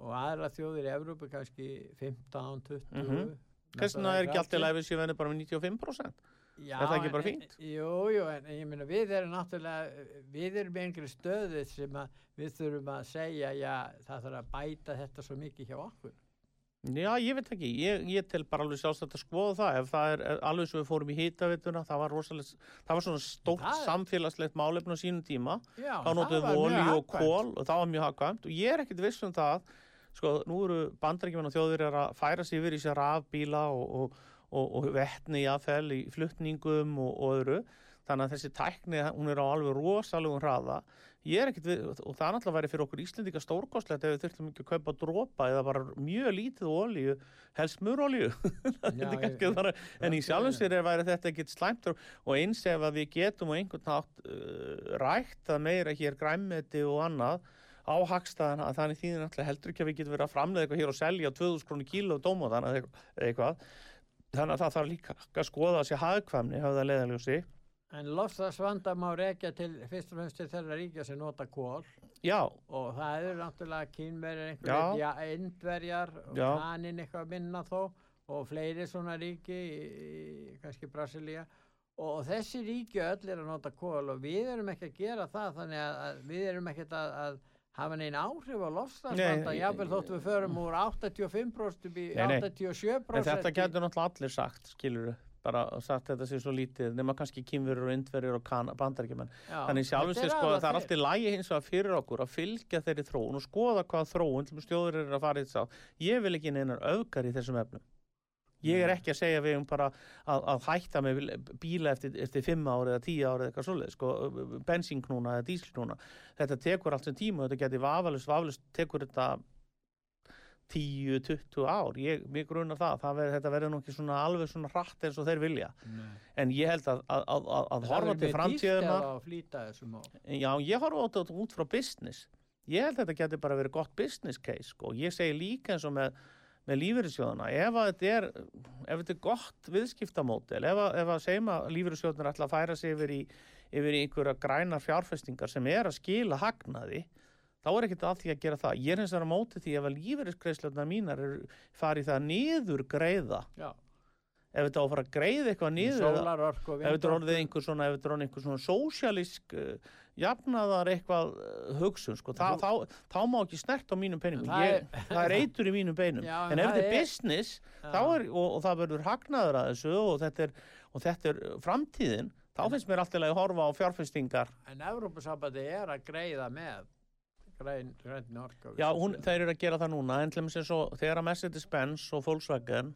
og aðra þjóðir í Evrópu kannski 15, 20. Mhm. Hvers vegna er við séum venni bara með 95%? Já, Er það ekki bara fínt? Jú, jú, en ég meina við erum náttúrulega, við erum einhverju stöðu sem að við þurfum að segja, já, það þarf að bæta þetta svo mikið hjá okkur. Já, ég veit ekki, ég, ég tel bara alveg sjálfstætt að skoða það, ef það er alveg svo við fórum í hýtavituna, það var rosalega, það var svona stórt Það samfélagslegt málefn á sínum tíma, Já, þá mjög olíu og kól og það var mjög hagkvæmt og ég er ekkit viss um það, sko, nú eru bandarækjumenn og þjóðir að færa sig yfir í sér rafbíla og, og, og, og vettni í aðfell í flutningum og, og öðru. Þannig að þessi tækni, hún er á alveg rosalegum hraða. Er við, og það er náttúrulega að væri fyrir okkur Íslendinga stórkostlegt ef við þurftum ekki að kaupa dropa eða bara mjög lítið olíu helst murolíu. Já, en í sjálfum sér er væri þetta ekkert slæmt og eins ef að við getum og einhvern nátt uh, rækt að meira hér græmmeti og annað á hagstaðan að þannig þýðir náttúrulega heldur ekki að við getum verið að framlega eitthvað hér og selja 2000 krónu kíló dómóðan eða eitthvað þannig að það þarf líka að skoða að sé hagkvæmni hafa það En lofslagsvanda má rekja til fyrst og fremst til þeirra ríkja sem nota kól já, og það eru náttúrulega kínverjar Já. einhverjir, já, indverjar og kanin eitthvað minna þó og fleiri svona ríki í, kannski Brasilia og þessi ríki öll er að nota kól og við erum ekki að gera það þannig að, að við erum ekkert að, að hafa neina áhrif á lofslagsvanda Nei, jáfnvel þótt við förum úr 85% upp í Nei, nei. 87% en þetta getur náttúrulega allir sagt skilur bara sagt þetta sé svo lítið nema kannski kynverur og indverjur og bandarækjumenn Þannig sér er sko að það er alltaf lægi hins vegar fyrir okkur að fylgja þeirri þróun og skoða hvað þróun til stjóður eru að fara í þess að ég vil ekki neinar öfgar í þessum efnum. Ég er Nei. ekki að segja við um bara að, að hætta með bíla eftir, eftir fimm ári eða tíu ári eða eitthvað svoleið, sko, bensínknúna eða díslknúna. Þetta tekur allt sem tíma og þetta geti vafalust, vafalust tekur þetta 10-20 ár. Ég, mér grunar það, það ver, þetta verður nú ekki svona alveg svona hratt eins og þeir vilja. Nei. En ég held að, að, að, að, horfa til mál. Já, ég horfa þetta út frá business. Ég held að þetta getur bara verið gott business case sko. Ég segi líka eins og með, með lífeyrissjóðuna. Ef þetta er, ef þetta er gott viðskiptamódel, ef að, ef að segjum að lífeyrissjóðunar ætla að færa sig yfir í, yfir í einhverja grænar fjárfestingar sem er að skila hagnaði, þá er ekkert að því að gera það. Ég er eins og að móti því ef að lífeyriskreislöfna mínar farið það niður greiða. Já, Ef þetta á að fara að greiða eitthvað niður ef þetta er orðið einhver svona, ef þetta er orðið einhver svona sósjalísk uh, jafnaðar eitthvað uh, hugsun, sko, Þa, Þú- þá, þá má ekki snert á mínum peningum, Það er- það er eitur í mínum beinum, Já, en ef þetta er business, er, og, og það verður hagnaður að þessu og þetta er, og þetta er framtíðin, þá finnst mér alltaf að horfa á fjárfestingar, En Evrópusambandi er að greiða með græn, græn orku. já, hún, þeir eru að gera það núna, en þegar að Mercedes-Benz og Volkswagen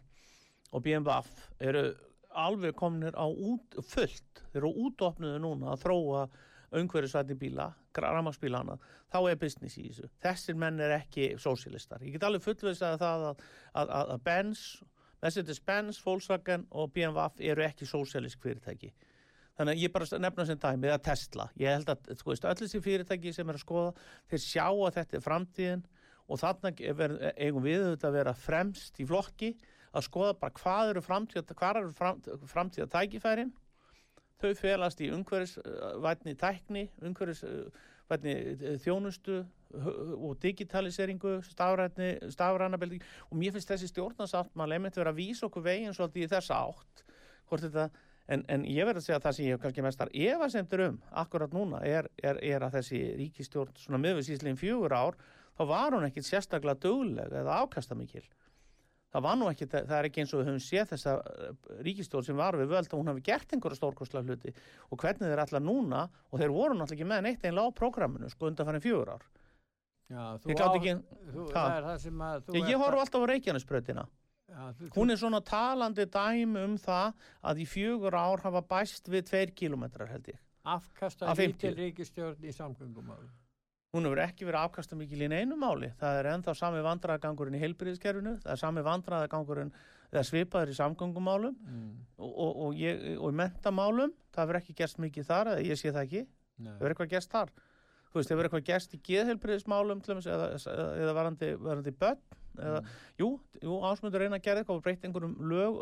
og BMW eru alveg komnir á út, fullt, þeir eru útopnuðu núna að þróa umhverfisvætni bíla, ramagsbílana, þá er business í þessu. Þessir menn er ekki sósialistar. Ég get alveg fullveist að það að, að, að, að Benz, Mercedes-Benz, Volkswagen og BMW eru ekki sósialisk fyrirtæki. Þannig að ég bara nefna sem dæmi, eða Tesla. Ég held að, sko öll þessi fyrirtæki sem er að skoða, þeir sjá að þetta er framtíðin og ver, eigum við auðvitað að vera fremst í flokki að skoða bara hvað eru framtíða, framtíða tækifærin. Þau felast í umhverfisvætni tækni, umhverfisvætni þjónustu hu- og digitaliseringu, stafrætni, stafrænabeldi og mér finnst þessi stjórnarsáttmáli einmitt vera að vísa okkur veginn svolítið í þessa átt. Hvort þetta En, en ég verð að segja að það sem ég hef kannski mestar efasemtur um akkurat núna er, er, er að þessi ríkistjórn svona miðvísíslegin fjögur ár þá var hún ekkit sérstaklega dögleg eða ákastamikil. Það var nú ekki, það er ekki eins og við höfum séð þessa eh, ríkistjórn sem var við völd og hún hafi gert einhverja stórkostlega hluti og hvernig þeir ætla núna og þeir voru náttúrulega ekki með neitt einlega á prógraminu sko undan farin fjögur ár. Já, þú á- ekki, þú, það er það sem að þú ég, ég horf alltaf á þú, Hún er svona talandi dæmi um það að í fjögur ár hafa bæst við tveir kílómetrar held ég. afkasta Af 50. lítil ríkistjórn í samgöngumál. Hún hefur ekki verið afkastamikil í neinu máli. Það er ennþá sami vandræðagangurinn í heilbyrðiskerfinu, það er sami vandræðagangurinn eða svipaður í samgöngumálum Mm. og, og, og, ég, og í mentamálum, það hefur ekki gerst mikið þar, eða ég sé það ekki, Nei. hefur eitthvað gerst þar. Þú veist, hefur eitthvað gerst í geðheilbyrðismálum eða, eða varandi, varandi börn, eða, jú, jú ásmundur reyna að gera eitthvað og breyta einhverjum lög,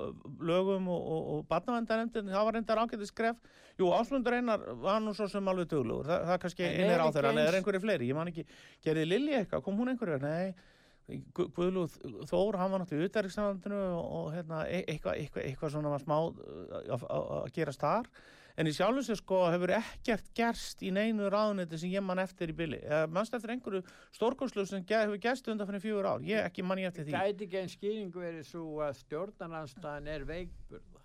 lögum og, og, og barnavendarendin, það var reyndar ágætið skref. Jú, ásmundur reynar var nú svo sem alveg duglugur, það, það kannski einir er á þeirra, en er einhverju fleiri, ég man ekki, gerði Lilji eitthvað, kom hún einhverju, nei, Guðlúð Þór, hann var náttúrulega í utarriksnafandinu og, og hérna, e- eitthvað, eitthvað, eitthvað svona var smá að- að að gerast þar en í sjálfum sér sko hefur ekkert gerst í neinu ráðuneti sem ég man eftir í bili. Eða mannst eftir einhverju stórkonslu sem hefur gerst undan fyrir fjögur ár? Ég ekki man ég eftir því. Gæti ekki einn skýring verið svo að stjórnarnanstæðan er veikburða?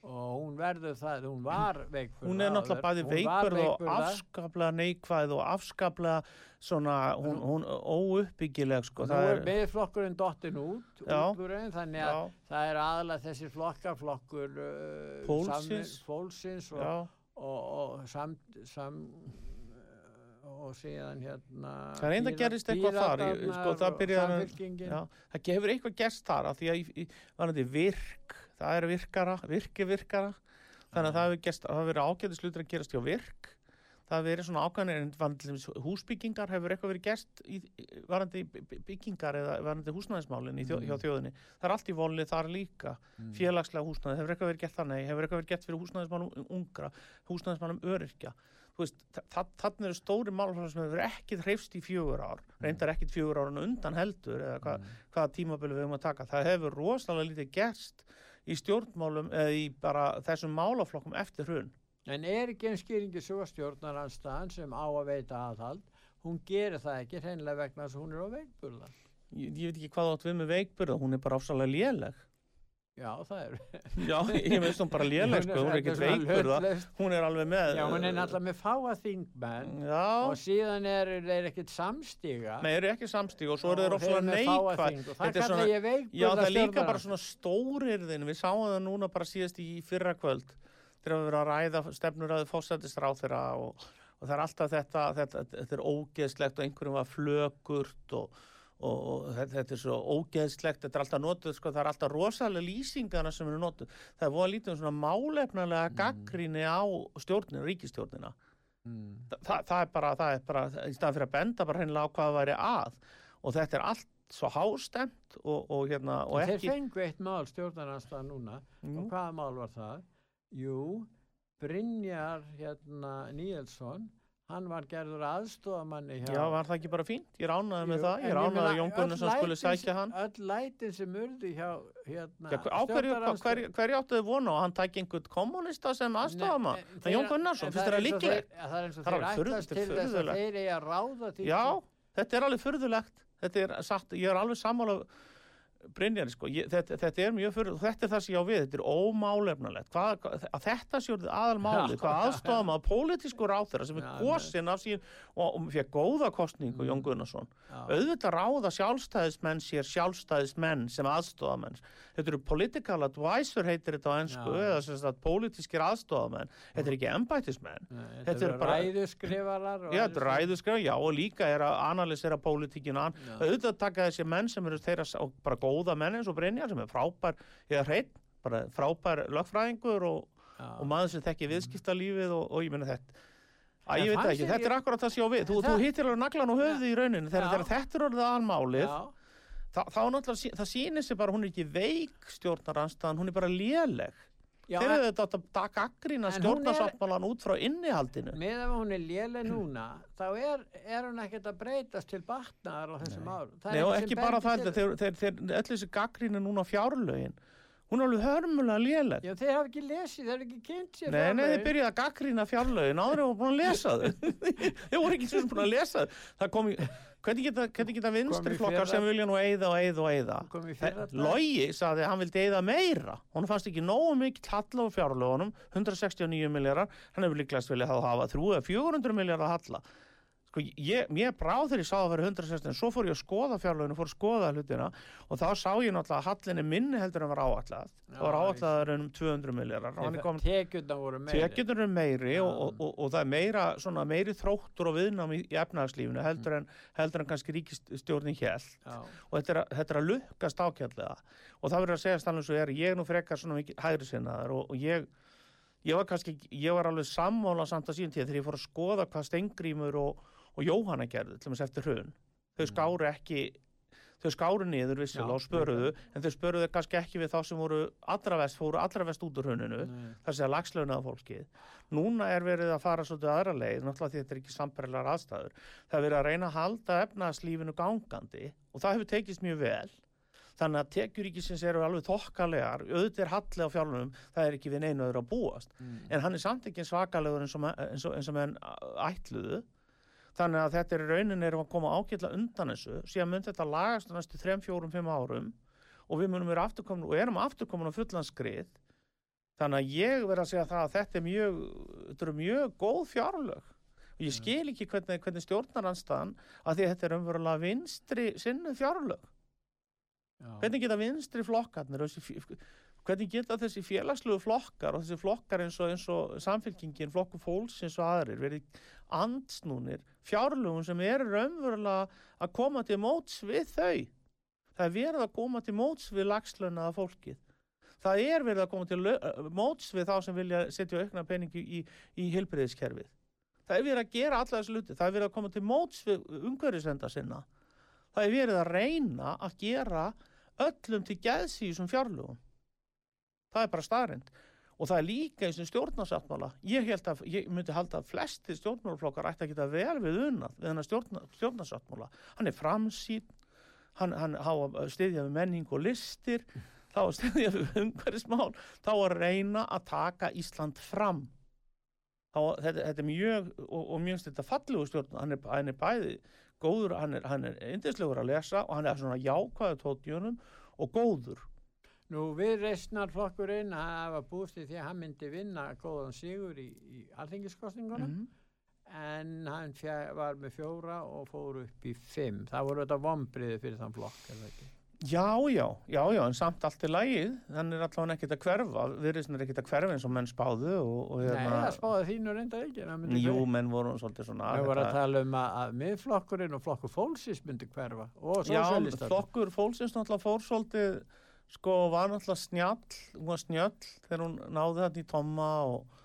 Og hún verður það, hún var veikburða hún er náttúrulega bæði Hún var veikburð og veikburða. afskaplega neikvæð og afskaplega svona, hún, hún óuppbyggileg sko, Nú það er miðflokkurinn dottin út, Já. útburðin, þannig að já, það er aðalega þessi flokkaflokkur uh, Pólsins. samvin- fólksins og, og, og sam, sam og síðan hérna Það er einnig að gerist eitthvað þar, sko, það byrjar- já, það gefur eitthvað gerst þar af því að í- í- varandi virk, það er virkara, virki virkara, þannig að það hefur það hefur verið ágætis hlutur að gerast hjá virk, það hefur verið svona en dæmis húsbyggingar hefur eitthvað verið gerst í, varandi by- by- byggingar eða varandi húsnæðismálin þjó, Mm. hjá þjóðinni, það er allt í volið þar líka, Mm. félagslega húsnæði, hefur eitthvað verið gert þannig, hefur eitthvað verið gert fyrir húsnæðismálum ungra, húsnæðismálum öryrkja, þannig eru stóri málfæðar sem hefur ekki hreifst í fjögur ár, reyndar ekkit fjögur árun undan heldur eða hva, Mm. hvaða tímabili við höfum að taka. Það hefur rosalega lítið gerst í stjórnmálum eða í bara þessum málaflokkum eftir hrun. En er ekki einn skýringi svo stjórnaranstaðan sem á að veita aðhald, hún gerir það ekki hreinlega vegna þess að hún er á veikburða. Ég, ég veit ekki hvað átt við með veikburða, hún er bara ofsalega léleg. Já, það er. Já, ég veist hún bara léleg, sko, hún er ekkit veikburða, hún er alveg með... Já, hún er náttúrulega með fáa þingmenn Já, og síðan er þeir ekkit samstiga. nei, eru ekki samstíg og svo eru þeir fáa neikvæð. Þetta það er svona- Já, það líka bara svona stórirðin, við sáum það núna bara síðast í fyrra kvöld þegar við verðum að ræða stefnuræði fósættisráð þeirra og, og það er alltaf þetta, þetta, þetta er ógeðslegt og einhverjum var flökurt og, og, og þetta, er svo ógeðslegt, þetta er alltaf notuð, sko, það er alltaf rosalega lýsingarna sem eru notuð. Það er voða lítið um svona málefnalega gaggríni á stjórnina, ríkistjórnina. Mm. Þa, það er bara, það er bara, í staðan fyrir að benda bara hreinlega á hvað það væri að og þetta er allt svo hástemt og, og hérna, og Þeir ekki... fengu eitt mál stjórnaranstaðan núna Mm. og hvaða mál var það? Jú, Brynjar hérna Níelsson, hann var gerður aðstofamanni hjá Já, var það ekki bara fínt? Ég ránaði með Jú, það, ég ránaði að Jón Gunnarsson sem- sækja hann. Öll lætin sem urðu hjá hérna Já, hver, á hverju, hva- hverju, hverju áttu þið vona að hann tæki einhvern kommunista sem aðstofama? Það er Jón Gunnarsson, finnst það líklegt? Það er eins og er þeir furðu- til þess að þeir eigi að ráða því Já, þetta er alveg furðulegt. Þetta er satt, ég er alveg sammála Brynjari, sko, ég, þetta, þetta er mjög fyrir, þetta er það sem ég á við, þetta er ómálefnalegt, hvað, að þetta sé orðið aðalmáli, Já. hvað aðstofum að pólitísku ráþeira sem er Já, gósin af sín og, og fekk góða kostningu, Mm. Jón Gunnarsson, Já. auðvitað ráða sjálfstæðismenn sér sjálfstæðismenn sem aðstofamenn þetta eru political advisor heitir þetta á ennsku eða sem sagt pólitískir aðstofamenn þetta er ekki embættismenn. Nei, Þetta Þetta er eru bara- ræðuskrifarar já, þetta er aðrir- ræðuskraf, já og líka er að analysera pólitíkinu auðvitað taka þessi menn sem eru þeirra bara góða menn eins og Brynjar sem er frábær eða hreitt, bara frábær lögfræðingur og, og maður sem þekki viðskiptalífið og, og ég meina þetta Æ, ég veit ekki, þetta er ég- akkurat það sem ég á við. Þú, þú hittir alveg naglan og höfði í rauninni þegar, þetta er orðið. Þa, þá náttúrulega, það sýnir sig bara, hún er ekki veik stjórnaranstaðan, hún er bara léleg. Þeir eru þetta að hún er- stjórnarsáttmálan út frá innihaldinu. með ef hún er léleg núna þá er, er hún ekkert að breytast til batnaðar á þessum árum. Nei, og ekki bara það, þeir, þeir, þeir, þeir, allir þessi gaggríni núna á fjárlögin, hún er alveg hörmulega léleg. Já, þeir hafa ekki lesið, þeir hafa ekki kynnt sér Nei, nei, þeir byrjuði að gaggrína fjárlögin, áður voru búin að lesa þau. þeir voru ekki sem búin að lesa þau. Það kom í, hvernig geta, hvernig geta vinstri flokkar sem vilja nú eyða og eyða og dag. Logi saði að hann vildi eyða meira. Hún fannst ekki nógu mikið halla á fjárlögunum, 169 miljardar, hann hefur líklegast viljað hafa 300 eða 400 miljardar halla. Sko, ég, mér bráð þegar ég sá að vera 160, en svo fór ég að skoða fjárlöginu, fór að skoða hlutina og þá sá ég náttúrulega að hallinni minni heldur en var áallad. Já, Það var áalladar um 200 miljardar og hann er komin Tekjurnar voru meiri Tekjurnar eru meiri Já. og, og, og, og það er meira, svona, meiri þróttur og viðnám í, í efnagslífinu heldur en, heldur en kannski ríkistjórnin hér Já. og þetta er, þetta er að lukkast ákjærlega og það verður að segja stannig svo er ég nú frekar svona mikið hægri sinnaðar og, ég, ég var kannski ég var alveg sammála samt að síðan tíð þegar ég fór að skoða hvað Stengrímur og, og Jóhanna gerðu til þess eftir hrun þau skáru ekki þau skáru niður vissilega og spöruðu en þau spöruðu kannski ekki við þá sem voru allra vest, fóru allra vest út úr hruninu þar sé að lagslaunaða fólkið. Núna er verið að fara svolítið aðra leið, náttúrulega því þetta er ekki sambarilegar aðstæður. Það er verið að reyna að halda efnaðslífinu gangandi og það hefur tekist mjög vel. Þannig að tekjuríkisins eru alveg þokkalegar, auðvitað er halli á fjárlunum, það er ekki við neinu öðru að búast. Mm. En hann er samt ekki svakalegur eins og, eins og, eins og. Þannig að þetta er í rauninni erum að koma ágætla undan þessu, síðan mun þetta lagast á næstu 3, 4, 5 árum og við munum vera afturkomin og erum afturkomin á fullan skrið. Þannig að ég verð að segja það að þetta er mjög, þetta eru mjög góð fjárlög. Og ég skil ekki hvernig, hvernig stjórnaranstaðan að því að þetta er umverulega vinstri sinnu fjárlög. Já. hvernig geta vinstri flokkarnir þessi, hvernig geta þessi félagslegu flokkar og þessi flokkar eins og, eins og samfélkingin, flokku fólks eins og aðrir verið andsnúnir fjárlögum sem eru raunverulega að koma til móts við þau? Það er verið að koma til móts við lagslönaða fólkið. Það er verið að koma til móts við þá sem vilja setja aukna peningi í, í hilbriðiskerfið það er verið að gera alla þessu luti það er verið að koma til móts við umhverfisenda sinna. Það er verið að reyna að gera öllum til gæðs í þessum fjárlögum það er bara staðrind og það er líka í þessum stjórnarsáttmála. Ég, held að, ég myndi halda að flesti stjórnmálaflokkar ætti að geta vel við unnað við hennar stjórna, stjórnarsáttmála. Hann er framsýn hann, hann á að styðja við menning og listir þá að styðja við umhverfismál. Þá að reyna að taka Ísland fram. Þá, þetta, þetta er mjög og, og mjög þetta fallegu stjórn hann er, hann er bæði góður hann er, er yndislegur að lesa og hann er svona jákvæðu tóttjönum og góður Nú við reysnarflokkurinn hafa búist í því að hann myndi vinna góðan sigur í, í alþingiskostningunum mm. en hann fjö, var með fjóra og fór upp í fimm. Það voru þetta vombriði fyrir þann flokk, er það ekki? Já, já, já, já, en samt allt í lagið, hann er allavega ekkert að hverfa, viðriðsinn er ekkert að hverfa eins og menn spáðu og, og Nei, það spáði þínu reynda ekki. Jú, hverfa. menn voru svolítið svona Það voru að tala um að, að miðflokkurinn og flokkur fólksins myndi hverfa og Já, sko, var náttúrulega snjall, hún var snjöll þegar hún náði þetta í Tomma og,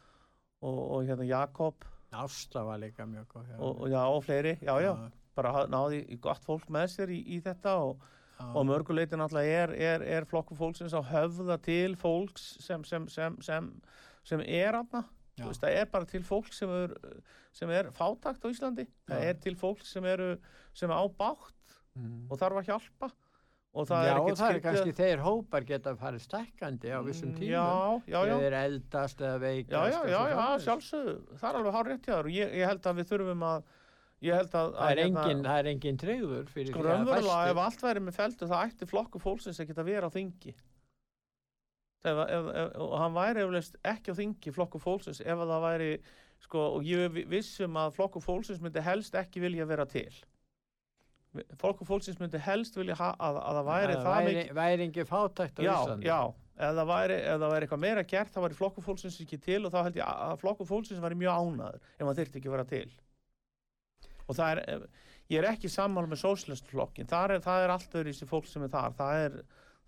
og, og hérna Jakob Ásta var líka mjög góð. hjá og, já, og fleiri, já, já, bara ha- náði í gott fólk með sér í, í þetta og, já. og mörguleiti náttúrulega er, er, er flokkur fólksins að höfða til fólks sem, sem, sem, sem, sem er aðna Já. Það er bara til fólk sem er, sem er fátakt á Íslandi það Já. er til fólk sem eru sem er á bátt Mm. og þarf að hjálpa og það já, er ekkert það er kannski að- þeir hópar geta farið stækkandi á vissum tímum. já, já, já, Þeir eldast eða veikast. já, já, já, já sjálfsögðu, það er alveg hár rétt hjá þér og ég, ég held að við þurfum að ég held að, Það er að hérna, engin, það er engin treyður fyrir sko því að raunverulega fæstir- ef allt væri með feldu það ætti flokku fólksins ekki að vera á þingi. Ef, ef, ef, og hann væri eflaust ekki á þingi flokku fólksins ef að það væri sko, og ég er vi- viss um að flokku fólksins myndi helst ekki vilja vera til flokku fólksins myndi helst vilja að, að það væri að það væri, væri engin fátækt á já, Íslandi. já, ef það væri, ef það væri eitthvað meira gert þá væri flokku fólksins ekki til og þá held ég að flokku fólksins væri mjög ánaður ef hann þyrfti ekki að vera til. Og það er ég er ekki sammála með sóslæstflokkin það er, það er allt öðru í sig fólk sem er þar. Það er,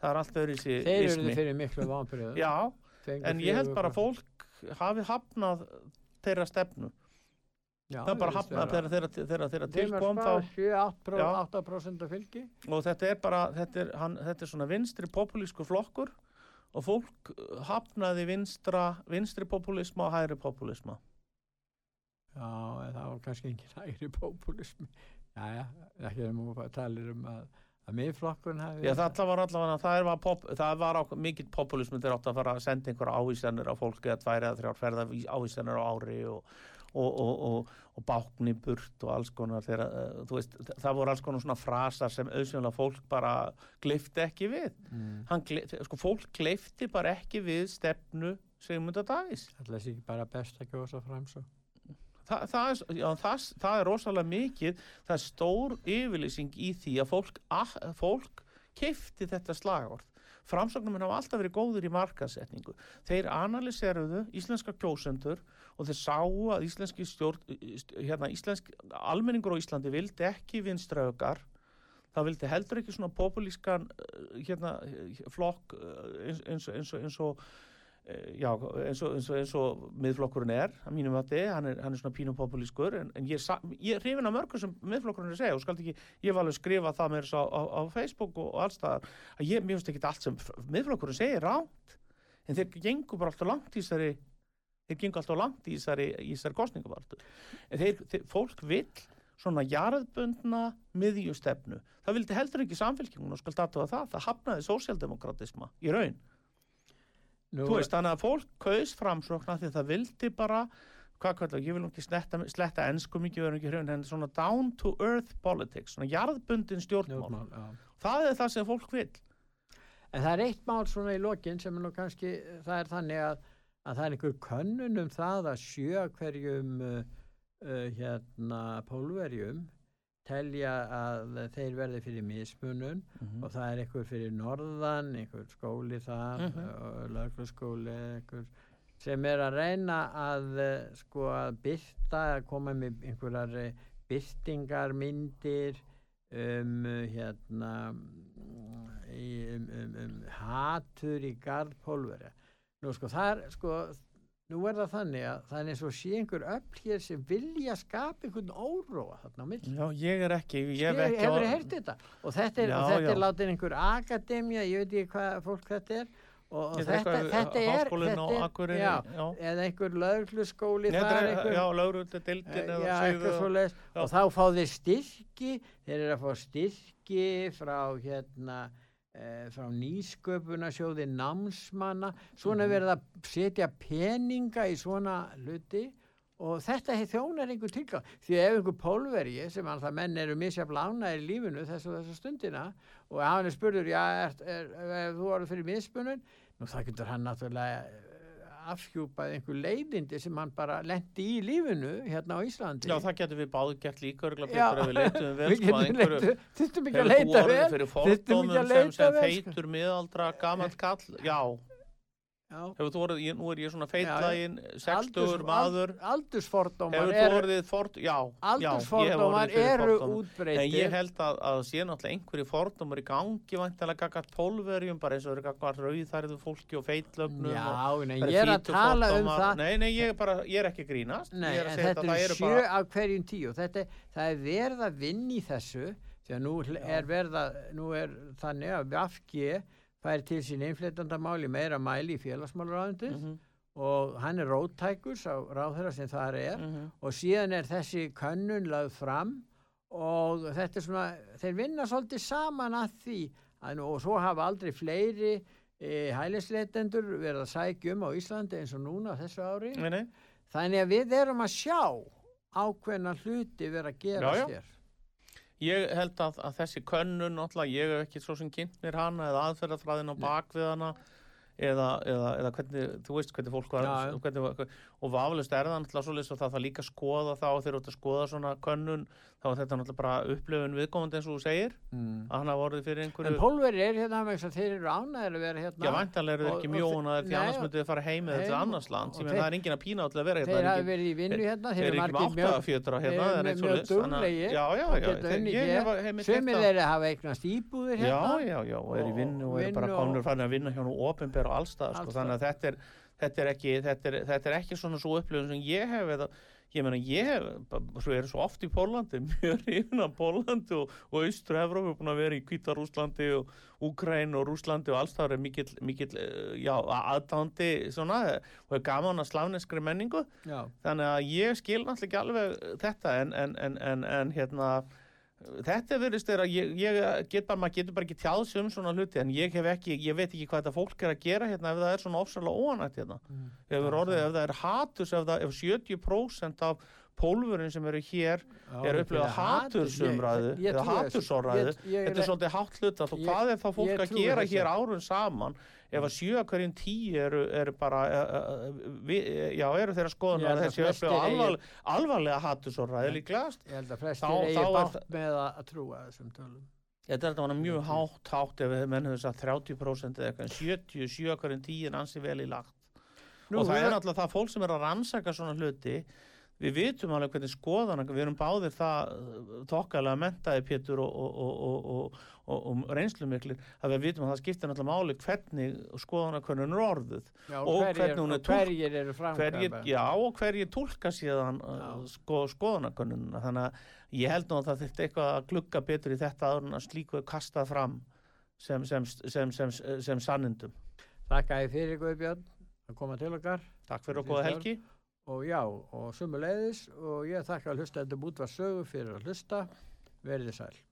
það er allt öðru í sig Þeir eru fyrir miklu vambriðu. já, en ég held bara að fólk hafi hafnað þeirra stefnu já, það er bara hafnað þeirra, þeirra, þeirra, þeirra tilkom þá 7-8% af fylgi. og þetta er bara þetta er, hann, þetta er svona vinstri populísku flokkur og fólk hafnaði vinstra, vinstri populisma og hægri populisma Já, það var kannski engin hægri populismi. Já, já, ekki þegar maður talir um að, að miðflokkurinn hafi... Já, það var allavega, það var, pop, það var á, mikill populismi þeir átt að fara að senda einhverja ávísanir á fólk eða tværi eða þrjár ferða ávísanir á ári og, og, og, og, og bákni burt og alls konar þeirra, þú veist, það voru alls konar svona frasar sem auðvitað fólk bara gleifti ekki við. Mm. Hann, gleif- sko, fólk gleifti bara ekki við stefnu Sigmunda Davís. Það sé ekki bara best að kjósa fram svo. Þa, það, er, já, það, það er rosalega mikið, það er stór yfirlýsing í því að fólk, að, fólk keifti þetta slagorð. Framsóknum hafa alltaf verið góður í markasetningu. Þeir analyseruðu íslenska kjósendur og þeir sáu að íslenski stjórn, hérna, íslensk, almenningur á Íslandi vildi ekki vinstraukar, það vildi heldur ekki svona populískan eh, hérna, flokk eh, eins, eins, eins, og- eins og Eh, já, eins og, eins og, eins og miðflokkurinn er, að mínum að þið, hann hann er svona pínum populískur, en, en ég, ég hrifin af mörgum sem miðflokkurinn er að segja og skalt ekki, ég var alveg að skrifa það með þess á, á, á Facebook og, og alls það, að ég, mér finnst ekki allt sem miðflokkurinn segir ránt, en þeir gengur bara alltaf langt í þessari, þeir gengur alltaf langt í þessari, þessari kostningavartu. En þeir, þeir, fólk vill svona jarðbundna miðjustefnu. Það vildi heldur ekki samfélkingun og skal datuða það, það hafnaði sósjaldemokratisma í raun. Nú, Þú veist, þannig að fólk kaus framsókna því að það vildi bara, hvað kallar, ég vil nú ekki sletta, sletta ennsku mikið verður ekki hrjón, en svona down to earth politics, svona jarðbundin stjórnmál. Stjórnmál, já. Það er það sem fólk vil. En það er eitt mál svona í lokin sem er nú kannski, það er þannig að að það er einhver könnun um það að sjö hverjum uh, uh, hérna pólverjum telja að þeir verði fyrir mismunun Mhm. og það er einhver fyrir norðan, einhver skóli þar, mm. -hmm. lögflugskóli, einhver sem er að reyna að eh, sko að byrta, að koma með einhverjar eh, byrtingarmyndir um hérna mm, um, um, um hatur í gardpólveri. Nú sko það er sko Nú er það þannig að það er eins og sé einhver öll hér sem vilja skapa einhvern óróa þarna á milli. Já, ég er ekki, ég hef á- heyrt þetta? Og þetta er, Já, og þetta er látið einhver akademja, ég veit ekki hvað fólk þetta er. Og, og Þetta þetta, þetta er, Háskólinn á Akureyri, já, já. eða einhver er er, einhver já, lögrullu dildin eh, eða eitthvað og- þá fá þeir styrki þeir eru að fá styrki frá hérna frá nýsköpunarsjóði námsmanna. Svona mm verið að setja peninga í svona hluti og þetta hefði þjónar einhver tilgang. Því ef einhver pólverji sem það menn eru misjaflána í lífinu þessu þessu stundina og hann er spurður já, er, er, er, þú voru fyrir mismunum nú það getur hann náttúrulega eh, afhjúpað einhver leiðindi sem hann bara lendi í lífinu hérna á Íslandi Já, það getur við báðu gert líka Já. við vel sko að getum leitu- þurftum ekki að leita vel þurftum ekki að leita vel feitur miðaldra gamall kall? Já, Já. Hefur þú orðið, nú er ég svona Já, feitlægin, sextugur maður. al- aldursfordómar ford, já, já, aldursfordómar eru fordómum. En ég held að, að sé náttúrulega einhverju fordómar í gangi vantilega gagart pólverjum, bara eins og gagart rauðþærðu fólki og feitlögnum og Já, nei, það eru ég er að tala um fítufordómar. það. Nei, nei, ég er bara, ég er ekki grínast. Nei, er en þetta það er sjö bara, af hverjum tíu. Þetta, það er verið að vinna í þessu því að nú hl- er verið að nú er þannig að VFG fær til sín innflytjandamáli meira mæli í félagsmálaráðundið Mhm, og hann er róttækur sá ráðherra sem það er mhm. og síðan er þessi könnun lagð fram og þetta er svona, þeir vinna svolítið saman að því að, nú- og svo hafa aldrei fleiri e, hælisleitendur verið að sækja um á Íslandi eins og núna á þessu ári Nei, nei. þannig að við erum að sjá ákveðna hluti vera að gera Já, já. hér Ég held að, að þessi könnun, náttúrulega, ég hef ekki svo sem kynnt mér hana eða aðferðafræðin á bakvið hana eða, eða, eða hvernig, þú veist hvernig fólk var, hvernig, var- og vafalist er það náttúrulega svoleiðis og það þarf líka að skoða þá þegar þú ert að skoða svona könnun þá er þetta náttúrulega bara upplifun viðkomandi eins og þú segir mm. að hann hafa orðið fyrir en einhverju pólveri er hérna vegna þess að þeir eru ánæður að vera hérna Já, væntanlega eru þeir ekki mjónaðir þe- því annars myndið þið fara heim til heim annars land sem þeir- það er engin að pína til að vera þeir hérna hafa verið í vinnu hérna Þeir þeir eru ekki með margir átta fjötra hérna þeir eru mjög svoleiðis, þetta. er er er, er ekki, þetta er, þetta er ekki svona svo upplifun sem ég hef eða, ég meina ég hef, ba- svo er svo oft í Pólandi, mjög rífin af Pólandi og, og Austru Evrópu búin að vera í Kvítarúslandi og Úkræn og Rúslandi og alls það er mikill, mikill, eh, já, aðdándi svona og er gaman að slavneskri menningu já, þannig að ég skil náttúrulega ekki alveg þetta en, en, en, en, en hérna þetta verðist er að ég, ég get bara, maður getur bara ekki tjáð sig um svona hluti en ég hef ekki, ég veit ekki hvað þetta fólk er að gera hérna ef það er svona ofsalega óanætt hérna. Mm. ef, orðið, ef það er hatus ef, það, ef 70% af pólfurinn sem eru hér er fyrir hatur. hatursumræðu eða hatursorræðu þetta er svolítið hátt hluta Ég- hvað er þá fólk að gera hér árun saman ef að sjö að hverjum tíu eru, eru bara uh, uh, vi, já, eru þeirra skoðun Ég held að að þessi upplifa eigi- alvarlega, alvarlega hatursorræðu líklegast. ég held að flestir eigi bátt með að, að trúa þessum tölum. Þetta er þetta mjög Ég trúi. hátt, hátt ef menn hefur sagt 30% eða eitthvað, en 77 að hverjum tíu er ansi vel í lagt. Nú, og það við- er náttúrulega það fólk sem er að rannsaka svona hluti við vitum alveg hvernig skoðana við erum báðir það uh, tokkalega mentaði Pétur og, og, og, og, og, og, og reynslumiklir að við vitum að það skiptir náttúrulega máli hvernig skoðana hvernig hún er orðuð já, og hverjir, hvernig hún er og hverjir já, og hverjir tólka síðan Já. sko, skoðanakönnununa þannig að ég held nú að það þurfti eitthvað að glugga betur í þetta áður en að slíku er kastað fram sem, sem, sem, sem, sem, sem sannindum. Þakka ég fyrir Guðbjörn að koma til okkar. Takk fyrir og góða helgi og já, og sumuleiðis og ég þakka að hlusta þetta búið var sögu fyrir að hlusta. Verið þið sæl